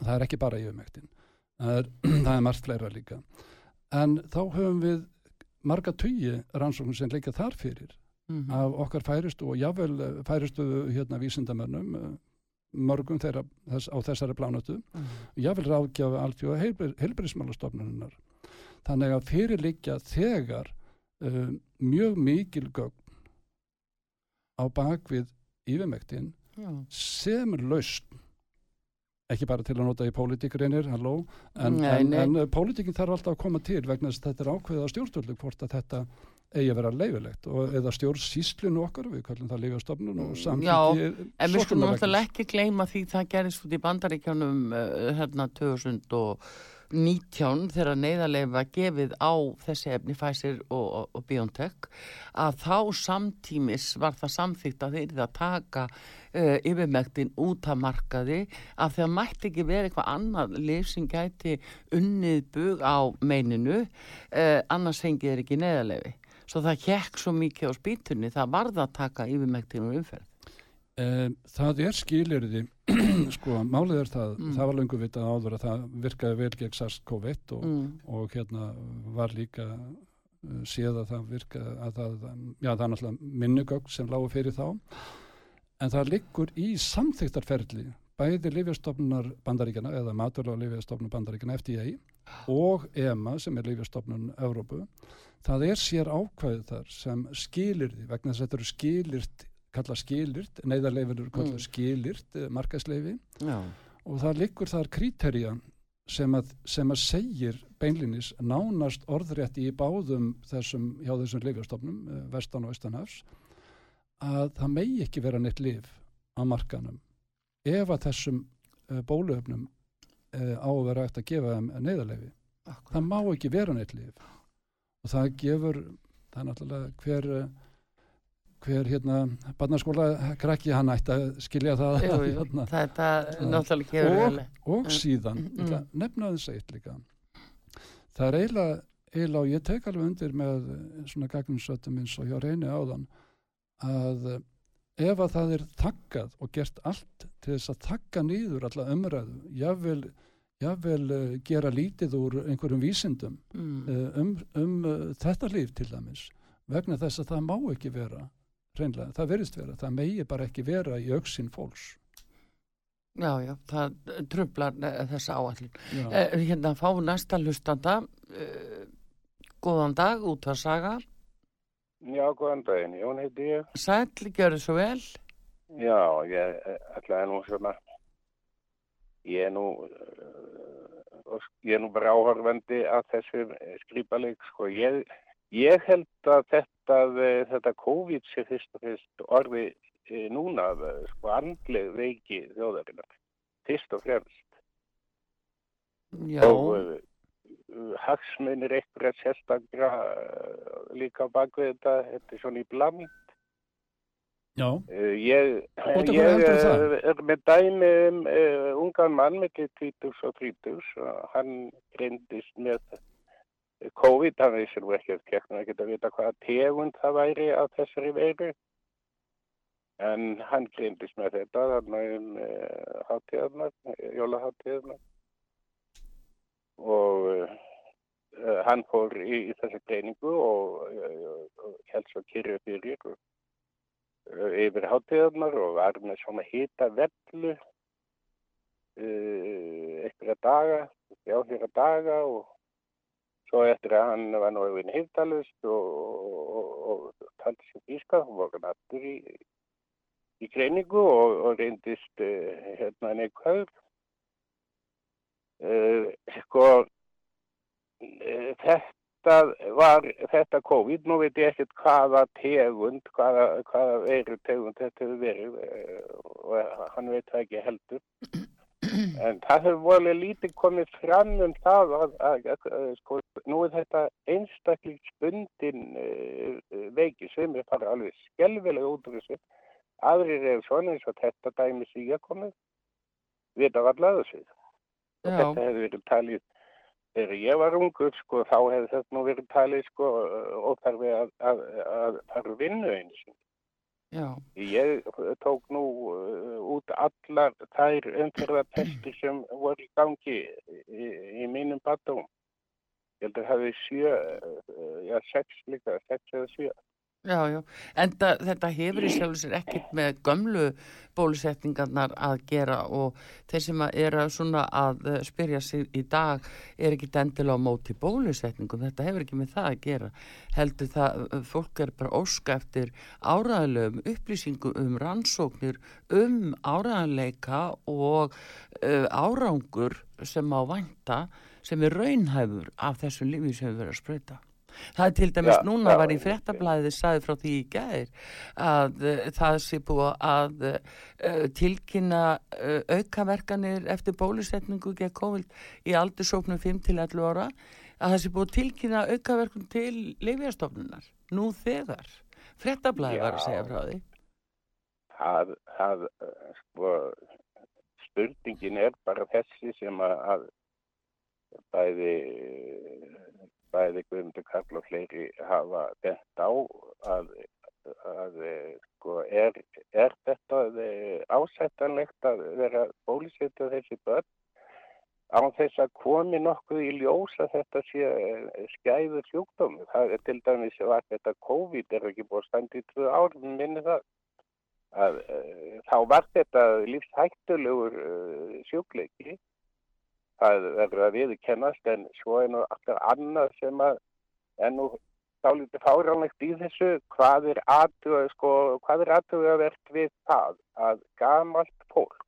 það er ekki bara yfirmæktin það er, það er margt fleira líka. En þá höfum við marga tugi rannsóknum sem leikja þar fyrir mm -hmm. af okkar færistu og jável eh, færistu hérna vísindamönnum eh, mörgum þeirra þess, á þessari plánötu mm -hmm. jável ráðgjafi alltjóða heilbærismálastofnunar þannig að fyrirlikja þegar um, mjög mikil gögn á bakvið yfirmæktin sem er laust ekki bara til að nota í pólitíkurinnir en, en, en pólitíkin þarf alltaf að koma til vegna þess að þetta er ákveðið á stjórnstöldu hvort að þetta eigi að vera leifilegt og eða stjórnsíslinu okkar við kallum það leifastofnun og samtíki en við skulum alltaf ekki gleyma því það gerist út í bandaríkjónum uh, hérna 2000 og 19 þegar neyðarlega var gefið á þessi efni Pfizer og, og, og BioNTech að þá samtímis var það samþýtt að þeir það taka uh, yfirmæktin út af markaði að það mætti ekki vera eitthvað annað liv sem gæti unnið bug á meininu uh, annars fengið er ekki neyðarlegi svo það hjekk svo mikið á spýtunni það varða að taka yfirmæktin og umferð Um, það er skilirði sko, málið er það mm. það var lengur vitað áður að það virkaði vel gegn SARS-CoV-1 og, mm. og hérna var líka uh, séð að það virkaði að það, já það er náttúrulega minnugögg sem lágur fyrir þá en það liggur í samþygtarferðli bæði Lífjastofnunar bandaríkjana eða maturlega Lífjastofnunar bandaríkjana FDA og EMA sem er Lífjastofnun Európu það er sér ákvæðið þar sem skilirði vegna þess að þetta eru skilirt kalla skilirt, neyðarleifin eru kalla mm. skilirt, eh, markasleifi Já. og það likur þar kriterja sem að, sem að segir beinlinis nánast orðrétti í báðum þessum, hjá þessum leifjastofnum, eh, vestan og austanhafs, að það megi ekki vera neitt lif á markanum ef að þessum bóluöfnum uh, á að vera eftir að gefa þeim neyðarleifi. Það má ekki vera neitt lif og það gefur, það er náttúrulega hver hver hérna barnaskóla krakki hann ætti að skilja það. Jú, jú, hérna. þetta náttúrulega gefur og, og síðan mm. nefnaði sætt líka. Það er eiginlega, eiginlega og ég tek alveg undir með svona gagninsötum eins og hjá reyni áðan að ef að það er takkað og gert allt til þess að takka nýður alla umræðu jável, jável uh, gera lítið úr einhverjum vísindum mm. uh, um, um uh, þetta líf til dæmis vegna þess að það má ekki vera reynlega, það verist vera, það megi bara ekki vera í auksin fólks. Já, já, það tröflar þessa áallin eh, Hérna fá næsta hlustanda eh, Góðan dag, út að saga Já, góðan daginn, Jón heiti ég. Gjör þið svo vel. Já, ég ætlaði nú svona ég er nú uh, ég er nú bara áhörvendi að þessu skrýpaleik sko, ég, ég held að þetta uh, þetta COVID sé fyrst og fyrst orði núna sko andleg veiki þjóðarinnar. Fyrst og fremst. Já. og hagsmunir eitthvað sérstaklega líka á bakvið þetta þetta er svona í bland. Já. Ég, ég er með dæmi um ungan mann með 20 og 30 og hann greindist með COVID, hann vissir nú ekki að geta að vita hvaða tegund það væri af þessari veiru. En hann grindist með þetta þarna um eh, hátíðarnar, jólaháttíðarnar og uh, hann fór í, í þessu greiningu og uh, held svo kyrju fyrir yfir hátíðarnar og var með svona hýta vellu eitthvað daga, þjáfyrir daga og Svo eftir að hann var nú yfir heimtalust og, og, og taldi sem bíska, hún var hann aftur í, í greiningu og, og reyndist uh, hérna neikvæður. Uh, sko, uh, þetta var, þetta COVID, nú veit ég ekkert hvaða tegund, hvaða, hvaða veru tegund þetta hefur verið og hann veit það ekki heldur. En það hefur volið lítið komið fram um það að, að, að, sko, nú er þetta einstaklega spundin uh, veiki sem er bara alveg skjálfilega út úr þessu. Aðrir er svona eins og þetta dæmi síga komið, vita allavega þessu. Og þetta hefur verið talið, þegar ég var ungur, sko, þá hefur þetta nú verið talið, sko, óþarfi að fara vinnu eins og Já. Ég tók nú uh, út allar þær umferðarpestir sem voru í gangi í, í mínum batum. Ég held að það hefði sjö, uh, já sex líka, sex eða sjö. Já, já, en það, þetta hefur í sjálf sér ekkert með gömlu bólusetningarnar að gera og þeir sem er að, eh, spyrja sig í dag er ekki endilega á móti bólusetningum, þetta hefur ekki með það að gera. Heldur það, eh, fólk er bara óska eftir áræðilegum upplýsingum um rannsóknir, um áræðileika og uh, árangur sem á vænta sem er raunhæfur af þessu lífi sem við verðum að spröyta. Það er til dæmis já, núna já, var í frettablaðið sæði frá því í gæðir að uh, það sé búið að uh, tilkynna uh, aukaverkanir eftir bólusetningu gegn COVID í aldursóknum 5-11 ára að það sé búið að tilkynna aukaverkun til leifjastofnunar nú þegar. Frettablaðið var að segja frá því. Það, það sko, spurningin er bara þessi sem að, að bæði bæði Guðmundur Karl og fleiri hafa bent á að, að sko, er, er þetta ásættanlegt að vera bólisettu þessi börn á þess að komi nokkuð í ljós að þetta sé skæður sjúkdóm. Það er til dæmis að þetta COVID er ekki búið standi í tvö árum minni það. Að, þá var þetta lífshættulegur sjúkleiki það verður að viðkennast en svo er nú alltaf annað sem að er nú dálítið fáránlegt í þessu. Hvað er aðtöðu sko, hvað er aðtöðu að verðt við það að gamalt fólk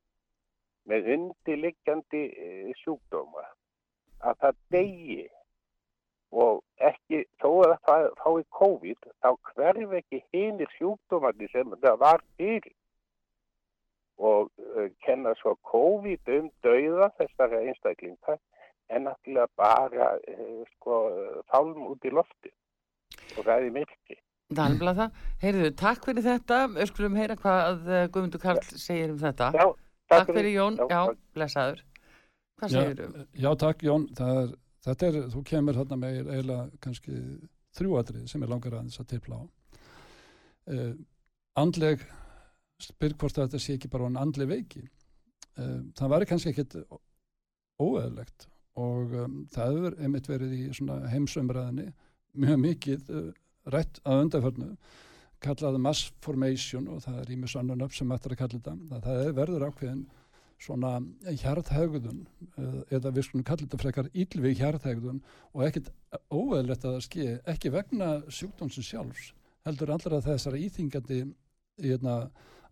með undirliggjandi e, sjúkdóma að það degi og ekki þó að það fái COVID þá hverf ekki hinnir sjúkdómandi sem það var fyrir og uh, kenna svo COVID um dauða þessara einstaklinga en náttúrulega bara uh, sko fálum út í lofti og er myrki. Er alveg það. Heyrðu, takk fyrir þetta. Öskulum heyra hvað uh, Guðmundur Karl segir um þetta. Já, takk, takk fyrir Jón. Já, já blessaður. Hvað segir þú? Já, takk Jón. Er, þetta er, þú kemur hérna með eiginlega kannski þrjúadrið sem er langar aðeins að tipla á. Uh, andleg spyr hvort þetta sé ekki bara hann andli veiki. Uh, það var kannski ekkit óeðlegt og um, það hefur einmitt verið í heimsumræðinni mjög mikið uh, rætt að undarförnu kallaði mass formation og það er í mjög sannun upp sem ættir að kalla þetta það er verður ákveðin svona hjarðhægðun uh, eða við skulum kalla þetta frekar ílvi hjarðhægðun og ekkit óeðlegt að það ski ekki vegna sjúkdómsins sjálfs heldur allra þessara íþingandi hérna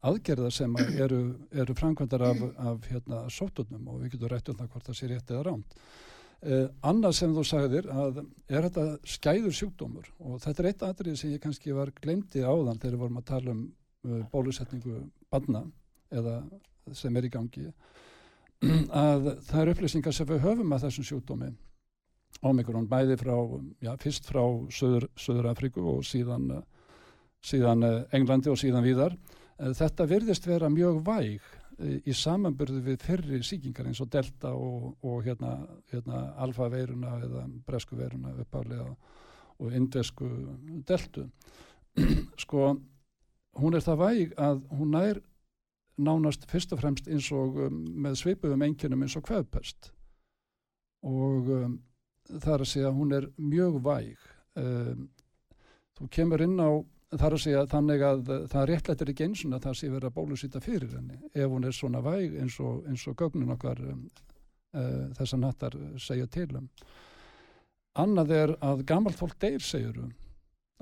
aðgerða sem eru, eru framkvæmdar af, af hérna, sótunum og við getum rætt um það hvort það sé rétt eða rámt. Eh, annað sem þú sagðir að er þetta skæður sjúkdómur? Og þetta er eitt aðrið sem ég kannski var glemdi áðan þegar við vorum að tala um uh, bólusetningu banna eða sem er í gangi að það eru upplýsingar sem við höfum að þessum sjúkdómi. Omikron bæði frá, já, fyrst frá Söður, Söður Afriku og síðan, síðan eh, Englandi og síðan víðar þetta virðist vera mjög væg eh, í samanbyrðu við fyrri síkingar eins og delta og, og hérna, hérna alfa-veiruna eða bresku-veiruna uppálega og indesku deltu. sko, hún er það væg að hún nær nánast fyrst og fremst eins og um, með sveipuðum enginum eins og kveðpest og um, það er að segja hún er mjög væg. Um, þú kemur inn á þar að segja þannig að það réttlættir ekki eins og það sé verið að bólusýta fyrir henni ef hún er svona væg eins og, eins og gögnin okkar um, uh, þessa nattar segja til um. Annað er að gammalt fólk deyr segjuru,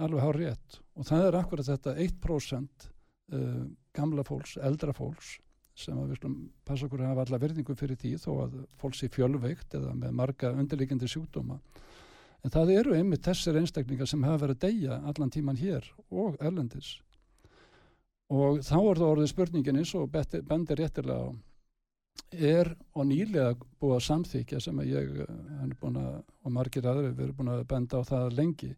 alveg hár rétt og það er akkurat þetta 1% uh, gamla fólks, eldra fólks sem að við slum passa okkur að hafa alla verðingu fyrir því þó að fólk sé fjölveikt eða með marga undirleikindi sjúkdóma En það eru einmitt þessir einstaklingar sem hafa verið að deyja allan tíman hér og erlendis. Og þá er það orðið spurningin eins og bendir réttilega á er og nýlega búið að samþykja sem að ég að, og margir aðri við erum búin að benda á það lengi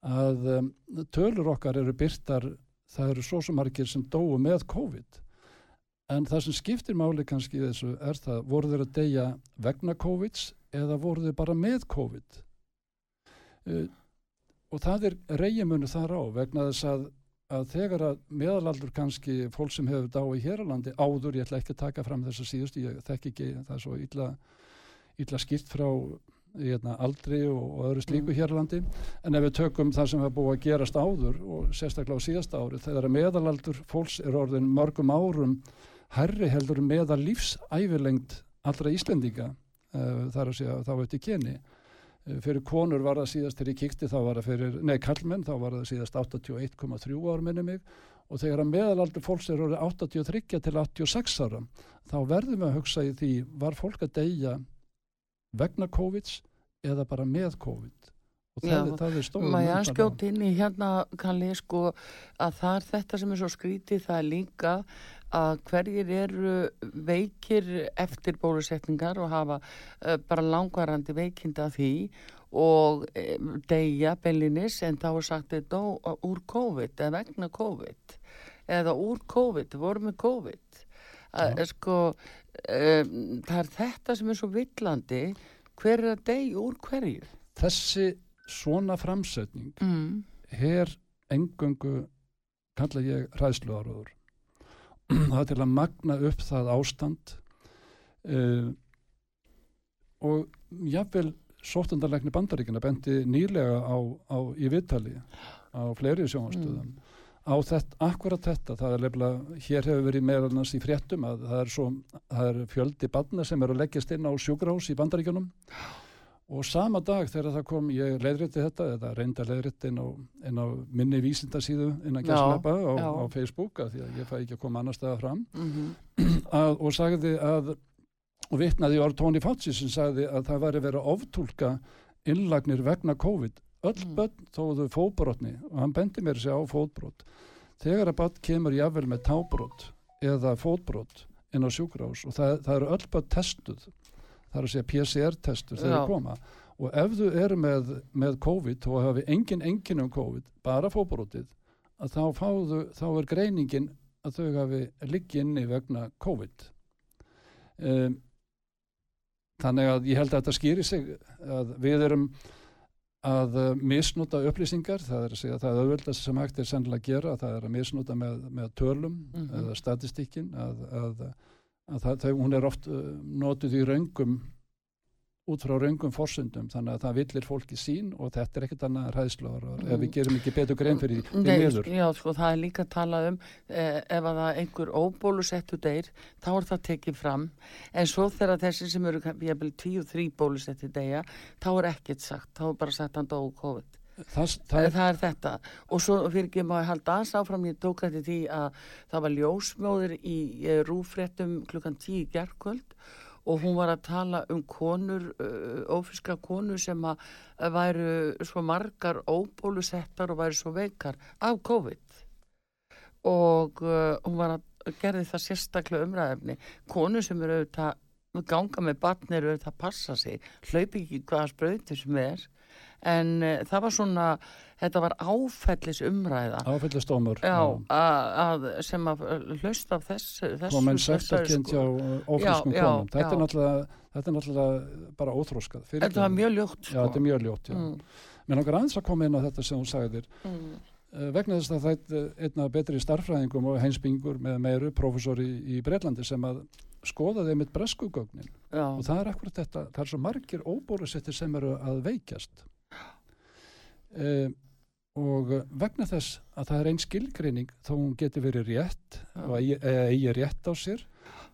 að um, tölur okkar eru byrtar, það eru svo sem margir sem dóu með COVID en það sem skiptir máli kannski þessu er það voru þeir að deyja vegna COVID eða voru þeir bara með COVID Uh, og það er reyjumunu þar á vegna þess að að þegar að meðalaldur kannski fólk sem hefur dái hér á landi áður, ég ætla ekki að taka fram þess að síðustu, ég þekk ekki, það er svo illa, illa skipt frá hérna, aldri og, og öðru slíku mm. hér á landi, en ef við tökum það sem hefur búið að gerast áður og sérstaklega á síðasta ári, þegar að meðalaldur fólks er orðin mörgum árum herri heldur meðal lífsæfilengt allra Íslendinga uh, þar að segja þá eftir keni Eh, fyrir konur var það síðast þegar ég kikti þá var það fyrir, nei kallmenn þá var það síðast 81,3 ár minni mig. Og þegar að meðalaldur fólks er orðið 83 til 86 ára þá verðum við að hugsa í því var fólk að deyja vegna COVID eða bara með COVID? Og það, Já, það er stóðum maður ég skjótt inn í hérna kannski sko að það er þetta sem er svo skrítið það er líka að hverjir eru veikir eftir bólusetningar og hafa uh, bara langvarandi veikinda því og um, deyja bellinis en þá er sagt þetta úr COVID eða vegna COVID eða úr COVID, voru með COVID. Að, sko, um, það er þetta sem er svo villandi hver er að deyja úr hverju? Þessi svona framsetning mm. her engöngu kalla ég ræðsluðaröður það til að magna upp það ástand uh, og jáfnvel sóttandarleikni bandaríkina bendi nýlega á, á í viðtali á fleiri sjónastöðum mm. á þetta, akkurat þetta það er lefnilega, hér hefur verið meðalans í fréttum að það er, svo, það er fjöldi badna sem eru að leggjast inn á sjúgrás í bandaríkunum og sama dag þegar það kom, ég leiðriti þetta eða reynda leiðriti inn á, inn á minni vísindasíðu innan Gesslepa á, á Facebook að því að ég fæ ekki að koma annar staða fram. Mm -hmm. að, og sagði að og vittnaði orð Tóni Fátsi sem sagði að það væri verið að oftúlka innlagnir vegna COVID. Öll mm. börn þóðu fóbrotni og hann bendi mér sér á fótbrot. Þegar að börn kemur jável með tábrot eða fótbrot inn á sjúkrás og það, það eru öll börn testuð þar að segja PCR-testur þegar það koma. Og ef þú eru með, með COVID og hafi engin engin um COVID bara fóbrótið að þá, fáðu, þá er greiningin að þau hafi liggi inni vegna COVID. Um, þannig að ég held að þetta skýri sig að við erum að misnúta upplýsingar. Það er að segja að það auðvöldast sem hægt er sennilega að gera það er að misnúta með, með tölum mm -hmm. eða statistíkin að, að að það, það, hún er oft uh, notuð í raungum út frá raungum forsundum þannig að það villir fólki sín og þetta er ekkert annað ræðslóðar og ef við gerum ekki betur grein fyrir því meður. Já, sko, það er líka að tala um eh, ef að það einhver óbólusettu deyr, þá er það tekið fram. En svo þegar þessi sem eru jæfnvel 10-3 bólusettu deyja þá er ekkert sagt, þá er bara sagt hann dói COVID Það, það, er, það er þetta. Og svo fyrir ekki maður halda aðs áfram ég tók þetta því að það var ljósmjóður í rúfréttum klukkan 10 gerðkvöld og hún var að tala um konur uh, ófiska konur sem að væru svo margar óbólusettar og væru svo veikar af COVID. Og hún var að gerði það sérstaklega umræðefni konur sem eru auðvitað ganga með batnir auðvitað að passa sig hlaupi ekki hvaða spröytur sem er en uh, það var svona þetta var áfællis umræða áfællistómur sem að hlust af þess menn sektarkynnt hjá ófrískum konum. Þetta er, þetta er náttúrulega bara óþróskað þetta var mjög ljótt sko. já, þetta er mjög ljótt mm. mér langar aðeins að koma inn á þetta sem hún sagðir. Mm. uh, vegna þess að það er einna betri starfræðingum og heinsbyngur með meiru profesor í, í Breitlandi sem að skoðaði með breskugögnin og það er akkurat þetta það er svo margir óbólusettir sem eru að veikjast um, og vegna þess að það er einn skilgreining þó hún getur verið rétt og eigi, rétt á sér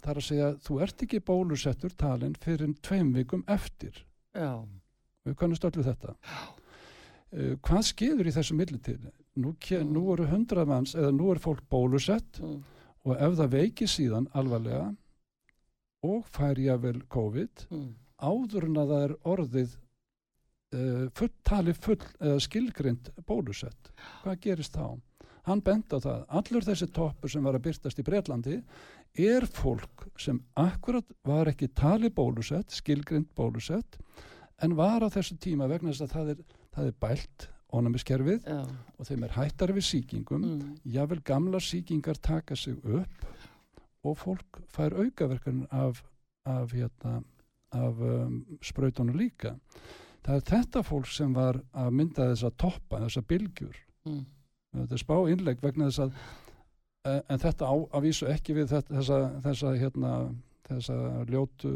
þar að segja þú ert ekki bólusettur talin fyrir tveim vikum eftir Já. við kannum stöldu þetta uh, hvað skeður í þessu millitíð nú, mm. nú eru hundrað manns eða nú er fólk bólusett mm. og ef það veiki síðan alvarlega og fær ég að vel COVID mm. áður en að það er orðið uh, full, tali full uh, skilgrind bólusett hvað gerist þá? Hann bent á það, allur þessi toppur sem var að byrtast í Breitlandi er fólk sem akkurat var ekki tali bólusett, skilgrind bólusett en var á þessu tíma vegna þess að það er, það er bælt ónæmiskerfið Já. og þeim er hættar við síkingum mm. jável gamla síkingar taka sig upp og fólk fær aukaverkan af, af, hérna, af um, spröytunum líka það er þetta fólk sem var að mynda þess að toppa þessa bylgjur. Mm. þetta er spá innleg vegna þess að e, en þetta á að vísu ekki við þetta, þessa, þessa, hérna, þessa ljótu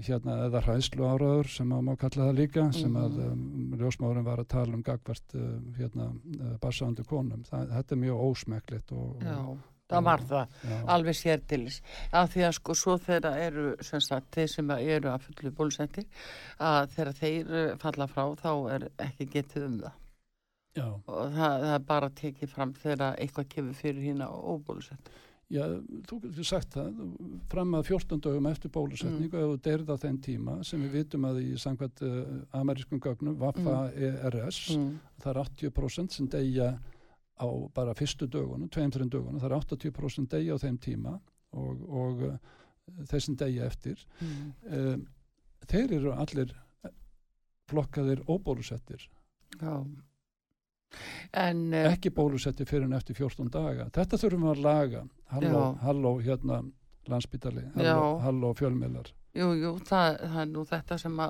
hérna eða hræðslu áraður sem að má kalla það líka sem að um, ljósmáðurinn var að tala um gagvart uh, hérna uh, bassaðandu konum. Það, þetta er mjög ósmeklitt og, Já, það var það já. alveg sértilis af því að sko svo þeirra eru sem sagt, þeir sem eru að fullu bólusettir að þegar þeir falla frá þá er ekki getið um það Já. og það, það er bara að tekið fram þegar eitthvað kemur fyrir hérna og bólusettir Já, þú getur sagt það, fram að 14 dögum eftir bólusetningu mm. deyrið á þenn tíma sem við vitum að í samkvæmt uh, amerískum gögnum Vaffa-ERS mm. mm. það er 80% sem deyja á bara fyrstu dögunum, 2-3 dögunum, það er 80% deyja á þeim tíma og, og uh, þeir sem deyja eftir. Mm. um, þeir eru allir flokkaðir óbólusettir. Já. En, uh, ekki bólusetti fyrir en eftir 14 daga. Þetta þurfum við að laga. Halló, halló hérna landsbytali halló, halló fjölmiðlar. Jú, jú, það, það er nú þetta sem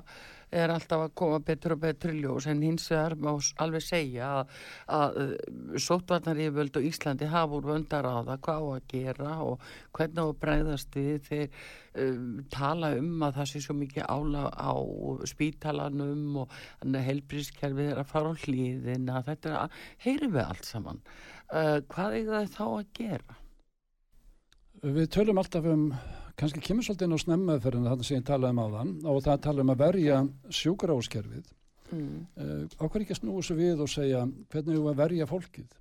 er alltaf að koma betur og betur ljós en hins vegar má alveg segja að, að uh, sótvarnar í völd og Íslandi hafa úr vöndar á það hvað á að gera og hvernig á að breyðast við. Þeir um, tala um að það sé svo mikið ála á spítalanum og helbrískerfið er að fara á hlýðin að þetta er heyri við allt saman. Uh, hvað er það þá að gera? Við tölum alltaf um kannski kemur svolítið inn á snemmaðferðinu þarna sem ég talaði um á þann og það tala um að verja sjúkráskerfið mm. uh, ákveð ekki að snúa svo við og segja hvernig við verja fólkið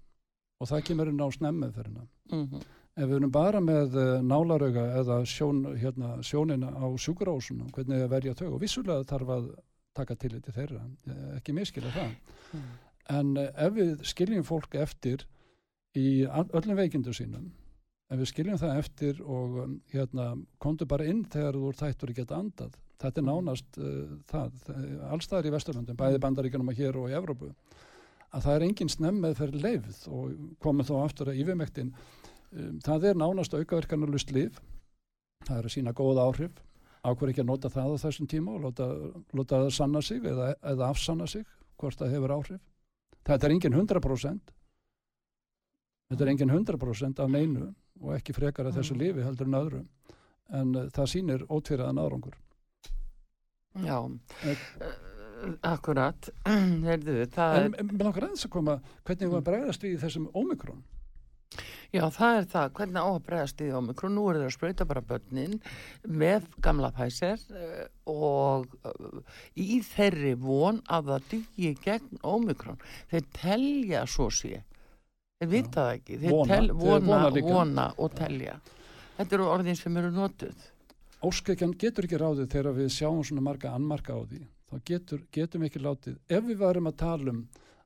og það kemur inn á snemmaðferðina mm -hmm. ef við erum bara með uh, nálarauga eða sjón, hérna, sjónina á sjúkrásuna hvernig við verja þau og vissulega þarf að taka til þetta þeirra, eh, ekki miskila það mm. en ef við skiljum fólk eftir í öllum veikindu sínum en við skiljum það eftir og hérna, komdu bara inn þegar þú ert hættur að geta andað. Þetta er nánast uh, það, allstaðar í Vesturlundum, bæði mhm. bandaríkanum að hér og í Evrópu að það er engin snemmið fyrir leifð og komið þá aftur að yfirmektin um, það er nánast aukaverkanarlust líf það er að sína góða áhrif. Ákveður ekki að nota það á þessum tíma og láta, láta það sanna sig eða, eða afsanna sig hvort það hefur áhrif? Þetta er engin 100% þetta er engin 100% af neinu og ekki frekar að þessu mm. lífi heldur en öðru. En uh, það sýnir ótvíraðan árangur. Já. Uh, Akkurat. Heyrðu, En með langar aðeins að koma hvernig mm. bregðast við þessum ómikrón Já, það er það, hvernig á að bregðast við ómikrón, nú er það að spröyta bara börnin með gamla pæser og í þeirri von að það dyggi gegn ómikrón þeir telja svo sé þeir vita það ekki. Þeir vona, tel, vona, vona, vona og telja. Þetta eru orðin sem eru notuð. Óskækjan getur ekki ráðið þegar við sjáum svona marga anmarka á því. Þá getur, getum ekki látið ef við varum að tala um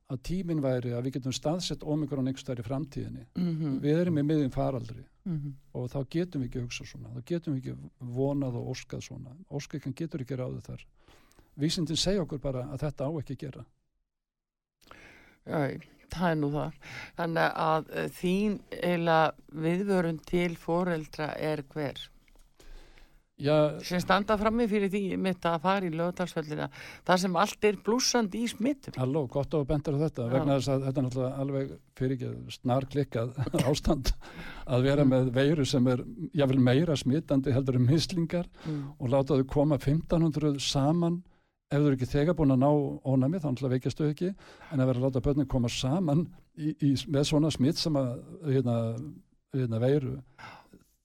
að tíminn væri að við getum staðsett ómikron einhver starf í framtíðinni mm -hmm. við erum í miðjum faraldri mm -hmm. og þá getum við ekki hugsað svona þá getum við ekki vonað og óskað svona. Óskækjan getur ekki ráðið þar. Vísindin segja okkur bara að þetta á ekki gera. Já, það er nú það þannig að uh, þín eila viðvörun til foreldra er hver Já, sem standa frammi fyrir því mitt að fara í lögdagsföllina það sem allt er blúsandi í smittum Halló, gott á að bendur á þetta Já. vegna þess að þetta er náttúrulega alveg fyrir ekki snar klikkað ástand að vera mm. með veiru sem er jáfnvel meira smittandi heldur um mislingar mm. og láta þau koma 1500 saman ef þú eru ekki þegar búin að ná ónami þá náttúrulega veikjastu ekki. En að vera að láta börnum koma saman í, í, með svona smitt sem að hérna, hérna veiru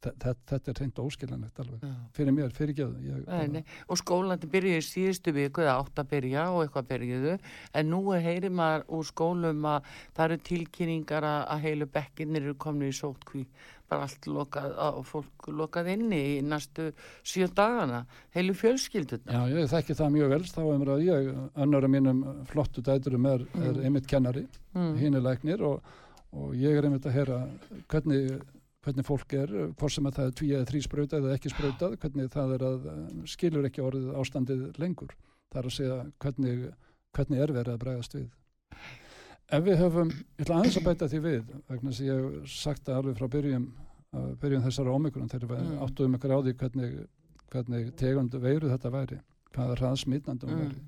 þetta, þetta er reynd óskiljanlegt alveg Já. fyrir mér, fyrir ekki og skólandi byrjuði síðustu viku eða átt að byrja og eitthvað byrjuðu en nú heyrir maður úr skólum að það eru tilkynningar að heilu bekkinir eru komni í sótkví bara allt lokað og fólk lokað inni í næstu sjö dagana heilu fjölskylduna. Já, ég þekki það mjög vel þá er að ég, annar af mínum flottu dæturum er, mm. er einmitt kennari mm. hinn læknir og, og ég er einmitt að heyra hvernig, hvernig fólk er, hvort sem að það er tví eða þrý spröytað eða ekki spröytað, hvernig það er að skilur ekki orðið ástandið lengur. Það er að segja hvernig, hvernig er verið að bregast við. Ef við höfum, ég ætla aðeins að bæta því við vegna sem ég hef sagt það alveg frá byrjum, byrjum þessara ómikurum þegar við mm. áttuðum ykkur á því hvernig, hvernig tegundu veiru þetta væri, hvaða hraðsmitnandum mm. væri.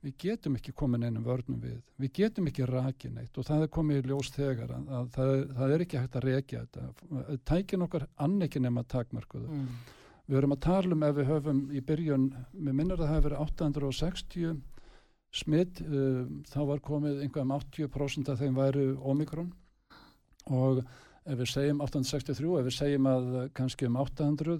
Við getum ekki komin einum vörnum við, við getum ekki rakin eitt og það er komið í ljós þegar að, að það, það er ekki hægt að rekja þetta. Tækin okkar annekin nema takmarkuðu mm. við höfum að tala um ef við höfum í byrjun, mér minnir að það hefur verið 860 smitt uh, þá var komið einhverjum 80% af þeim væri omikron og ef við segjum 863, ef við segjum að kannski um 800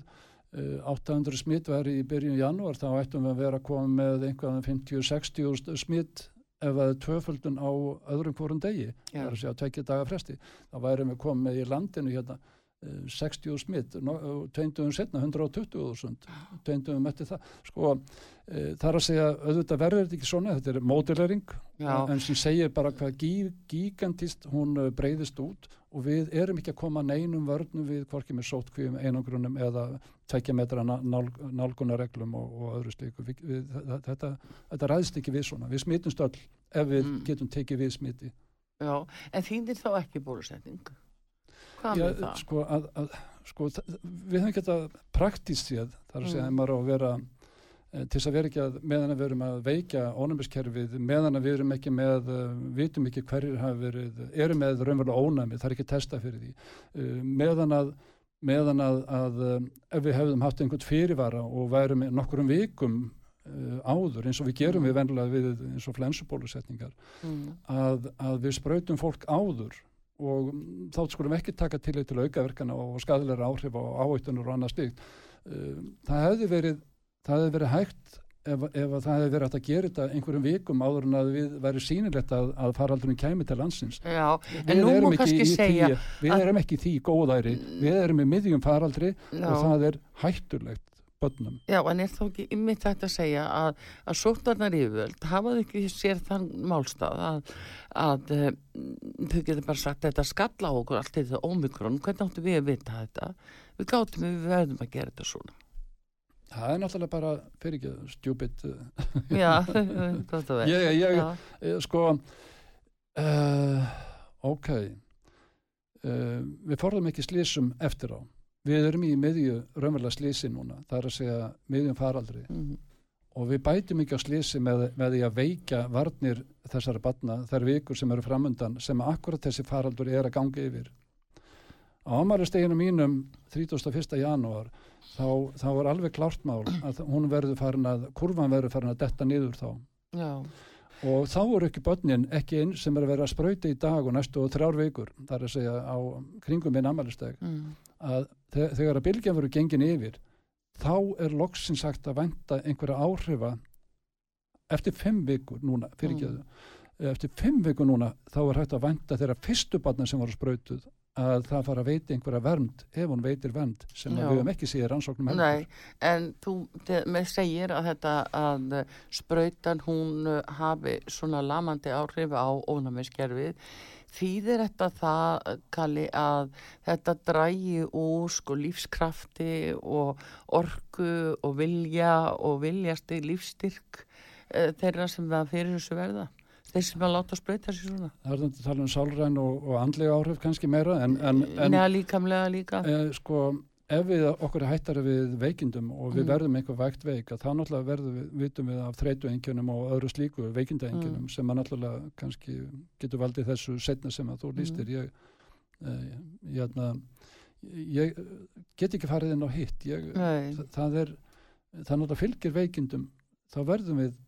800 smitt væri í byrjun janúar þá ættum við að vera að koma með einhverjum 50-60 smitt ef það er tvöföldun á öðrum hvorum degi, það er að segja tvekja daga fresti. Þá værum við komið með í landinu hérna 60 smitt tveindugum setna 120.000 tveindugum eftir það. Sko e, það er að segja auðvitað verður þetta ekki svona þetta er mótilering en sem segir bara hvað gí, gigantist hún e, breyðist út og við erum ekki að koma neinum vörnum við hvorki með sótkvíum einangrunum eða tvekja metra nál, nálgunareglum og, og öðru stíku þetta, þetta ræðist ekki við svona við smittumst öll ef við mm. getum tekið við smiti Já, en þýndir þá ekki bólusetning? Hvað með það? Sko, að, að, sko við höfum gett að praktíst séð þar að segja að maður á að vera til þess að vera ekki að meðan að við erum að veikja ónæmiskerfið, meðan að við erum ekki með, uh, vitum ekki hverjir hafa verið, erum með raunverulega ónæmi, það er ekki testa fyrir því, uh, meðan að meðan að, að ef við hefðum haft einhvern fyrirvara og værum nokkur um vikum áður eins og við gerum mm. við vennilega við eins og flensubólusetningar mm. að, að við spröytum fólk áður og þá skulum ekki taka til til aukaverkana og skadilegra áhrif og áhættunur og annað stíkt það hefði verið, það hefði verið hægt ef, ef það hefði verið hægt að gera þetta einhverjum vikum áður en að við væri sínilegt að, að faraldurinn kæmi til landsins Já, við erum ekki í því við erum ekki í því góðæri við erum í miðjum faraldri Já. og það er hættulegt börnum. Já, en er þá ekki ymmið þetta að segja að, að sóttarnar yfirvöld hafaðu ekki sér þann málstað að, að um, þau getur bara sagt þetta skalla á okkur allt þetta ómikrón, hvernig áttu við að vita þetta? Við gáttum við verðum að gera þetta svona. Það er náttúrulega bara, fyrir ekki, stjúbit. Já, þetta verður. Ég, ég, ég, sko, uh, ok, uh, við forðum ekki slísum eftir á við erum í miðju raunverulega slísi núna, það er að segja miðjum faraldri mm -hmm. og við bætum ekki á slísi með, með því að veika varnir þessari batna þær vikur sem eru framundan sem akkurat þessi faraldur er að ganga yfir á ámæristeginu mínum 31. janúar þá, þá var alveg klárt mál að hún verður farin að kurvan verður farin að detta niður þá Já og þá eru ekki börnin ekki einn sem er að vera að spröyta í dag og næstu og þrjár vikur þar að segja á kringum minn amalisteg mm. að þegar að bylgjan veru gengin yfir þá er loksin sagt að venda einhverja áhrifa eftir fimm vikur núna fyrir ekki mm. eftir fimm vikur núna þá er hægt að venda þeirra fyrstu barna sem voru spröytuð að það fara að veiti einhverja vernd ef hún veitir vernd sem við höfum ekki síðan rannsóknum heldur. Nei, en þú með segir að þetta að spröytan hún uh, hafi svona lamandi áhrif á ónæmiskerfið þýðir þetta það, Kalli, að þetta drægi úr sko lífskrafti og orku og vilja og viljasti lífstyrk eh, þeirra sem það fyrir þessu verða? Þeir sem að láta spröyta sér svona Það er þetta að tala um sálræn og, og andlega áhrif kannski meira en, en, en Neða líkamlega líka e, Sko, ef við okkur hættari við veikindum og við mm. verðum eitthvað vægt veik þá náttúrulega verðum við, vitum við af þreytuengjunum og öðru slíku veikindaengjunum mm. sem að náttúrulega kannski getur valdið þessu setna sem að þú lístir mm. ég, e, ég, hérna, ég get ekki farið inn á hitt ég, það, það er það náttúrulega fylgir veikindum þá verðum við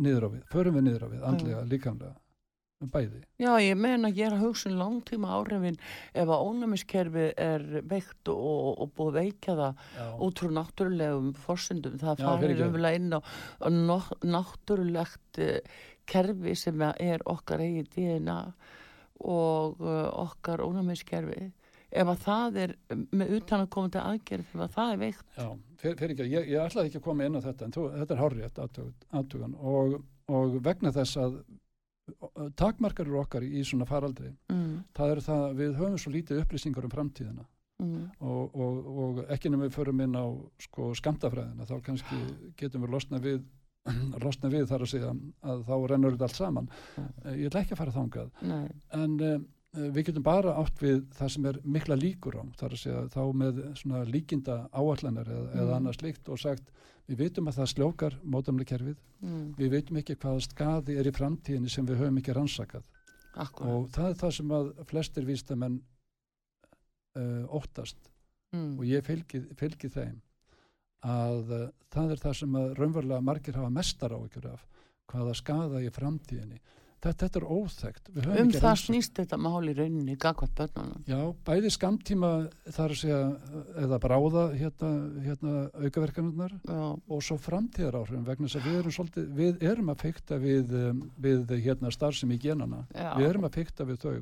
niður á við, förum við niður á við, andlega, líkamlega um bæði. Já, ég meina að gera hugsun langtíma áhrifin ef að ónæmiskerfi er veikt og, og búið veikja það Já. út frá náttúrulegum fórsendum, það farir umlega inn á náttúrulegt uh, kerfi sem er okkar eigin DNA og uh, okkar ónæmiskerfi. Ef að það er með utan að koma til aðgerð ef að það er veikt. Já, fyrir ekki, ég, ég ætlaði ekki að koma inn á þetta en þú, þetta er hárriðt aðtugan og, og vegna þess að takmarkar eru okkar í svona faraldri mm. það er það, við höfum svo lítið upplýsingar um framtíðina mm. og, og, og ekki nefnum við förum inn á sko skamtafræðina, þá kannski getum við losna við losna við þar að segja að þá rennur þetta allt saman mm. ég ætla ekki að fara þángað Nei. en um, við getum bara átt við það sem er mikla líkur á, þar að segja þá með svona líkinda áallanir eða, mm. eða annars líkt og sagt við veitum að það sljókar mótamlega kerfið mm. við veitum ekki hvaða skadi er í framtíðinni sem við höfum ekki rannsakað Akkurat. og það er það sem að flestir vístamenn uh, óttast mm. og ég fylgi, fylgi þeim að uh, það er það sem að raunverulega margir hafa mestar á ykkur af hvaða skada í framtíðinni þetta, þetta er óþægt um það snýst þetta mál í rauninni gagvað börnunum. Já, bæði skamtíma þar að segja eða bráða hérna, hérna aukaverkanurnar og svo framtíðar áhrifin vegna þess að við erum, svolítið, við erum að fykta við, um, við hérna starfsum í genana já. við erum að fykta við þau.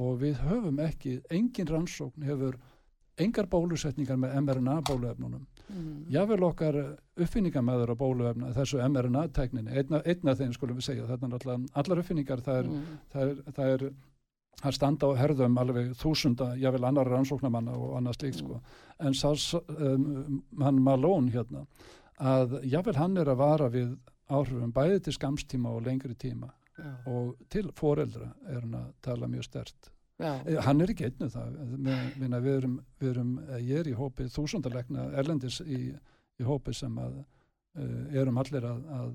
Og við höfum ekki, engin rannsókn hefur engar bólusetningar með mRNA bóluefnunum mm. jável okkar uppfinningamæður á bóluefna þessu mRNA-tækninni, einna, einna þeim skulum við segja, þetta er alltaf, allar uppfinningar það er, mm. það er, það er það standa á herðum alveg þúsunda, jável annar rannsóknamanna og annað slíkt sko, mm. en sá um, hann Malone hérna að jável hann er að vara við áhrifum bæði til skamstíma og lengri tíma Já. og til foreldra er hann að tala mjög stert Eh, hann er ekki einnum það. Við, við erum, við erum, eh, ég er í hópi þúsundarleikna erlendis í, í hópi sem að uh, erum allir að, að,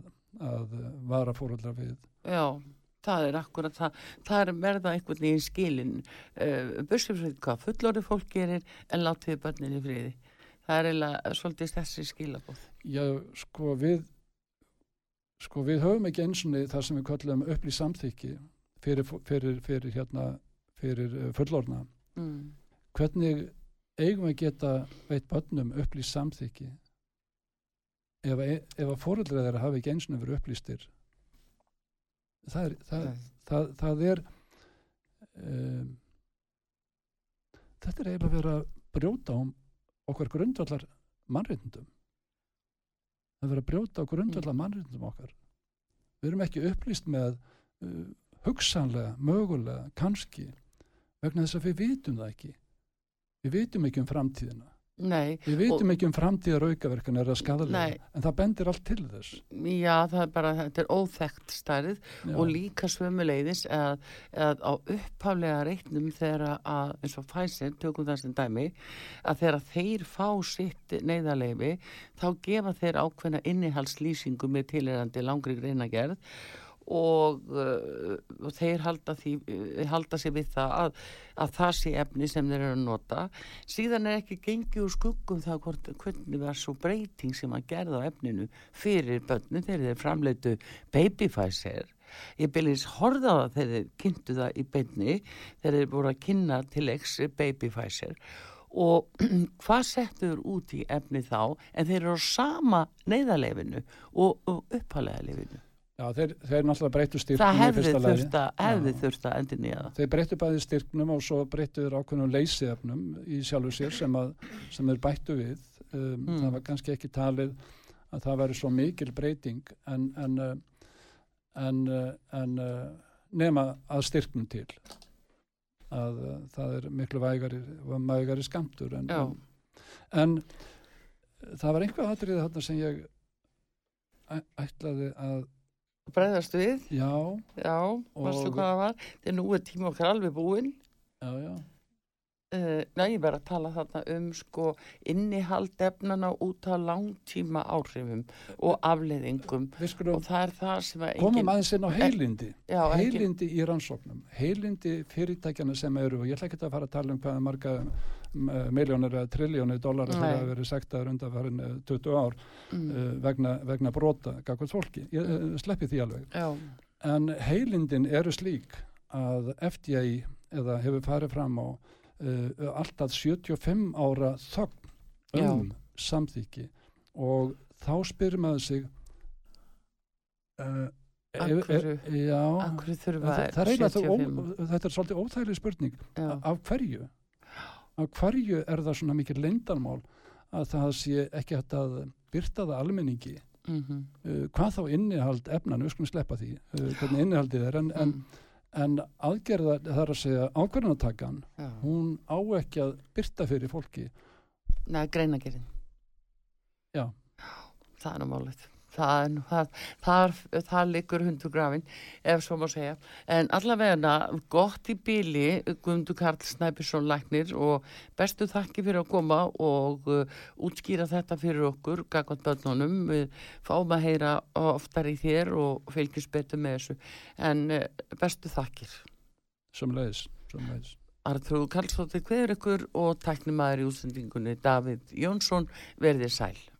að vara fóröldra við. Já, það er akkurat það, það er verða einhvern veginn skilin uh, bursifrið hvað fullorði fólk gerir en látið börnin í friði. Það er eiginlega svolítið þessi skilabóð Já, sko við sko við höfum ekki eins og það sem við kallum upplýð samþykki fyrir, fyrir, fyrir hérna fyrir eh, fullorna mm. hvernig eigum við geta veit börnum upplýst samþyggi ef, e, ef að fóröldra þeirra hafi ekki eins og verið upplýstir? Það er það, það, það er um, þetta er eiginlega að vera að brjóta um okkar grundvallar mannreitndum það er að vera að brjóta á grundvallar mannreitndum okkar. Við erum ekki upplýst með uh, hugsanlega, mögulega, kannski vegna þess að við vitum það ekki. Við vitum ekki um framtíðina. Nei, við vitum ekki um framtíðar aukaverkan er að skadalega, en það bendir allt til þess. Já, það er bara, þetta er óþekkt stærð Já. og líka svömmuleiðis að, að á upphaflega reitnum þegar að, eins og Pfizer, tökum það sem dæmi að þegar þeir fá sitt neyðarleifi, þá gefa þeir ákveðna innihalslýsingu með tilirandi langri greinagerð og, uh, og þeir halda, því, uh, halda sér við það að, að það sé efni sem þeir eru að nota. Síðan er ekki gengið úr skuggum það hvort, hvernig var svo breyting sem að gerða á efninu fyrir börnu þegar þeir framleitu babyfæsir ég byrjins horða það þegar þeir kynntu það í beinni þegar þeir voru að kynna til X babyfæsir og hvað settur út í efni þá? En þeir eru á sama neyðarlefinu og, og upphalega lefinu Já, þeir, þeir náttúrulega breyttu styrknum Það hefði þurft að, hefði þurft að endur nýja Þeir breyttu bæði styrknum og svo breyttu þeir ákveðnum leysiðefnum í sjálfu sér sem, að, sem þeir bættu við. Um, mm. það var kannski ekki talið að það væri svo mikil breyting en, en, uh, en, uh, en uh, nema að styrknum til. Að það er miklu vægari, vægari skamtur en það var einhvað aðrið þarna sem ég ætlaði að bregðast við. Já, já varstu hvað það var? Þegar nú er tíma okkar alveg búinn. Já, já. Uh, Nei, ég verði að tala þarna um sko innihald efnana út á langtíma áhrifum og afleðingum og það er það sem að komum aðeins inn á heilindi. já, heilindi í rannsóknum. Heilindi fyrirtækjana sem eru og ég ætla ekki að fara að tala um hvaða marga Eh, miljónir eða triljónir dólar að það hefur verið sektaður undan farin 20 ár mm. uh, vegna, vegna brota gagvart fólki, ég uh, sleppi því alveg. Já. en heilindin eru slík að FDA eða hefur farið fram á uh, alltaf 75 ára þögn um Já. samþyggi og þá spyrir maður sig Akkur, já, akkur það, það er þetta er svolítið óþægileg spurning. Já. af hverju af hverju er það svona mikið leindarmál að það sé ekki hægt að byrta það almenningi? Mm -hmm. uh, hvað þá innihald efnan, við skulum sleppa því uh, hvernig innihaldið er en, mm. en, en aðgerða þar að segja ákvarðanatakan, ja. hún á ekki að byrta fyrir fólki. Nei, greinagerinn Já. Það er nú málið það, það, það, það liggur hundurgrafin ef svo má segja. En allavega gott í bíli Guðmundur Karl Snæbjörnsson Læknir og bestu þakki fyrir að koma og uh, útskýra þetta fyrir okkur gagvat börnunum. Við fáum að heyra oftar í þér og fylgjum betur með þessu. En uh, bestu þakkir. Samleis, samleis Artrúð Karlsdóttir Kveður ykkur og tæknumæður í útsendingunni David Jónsson verðið sæl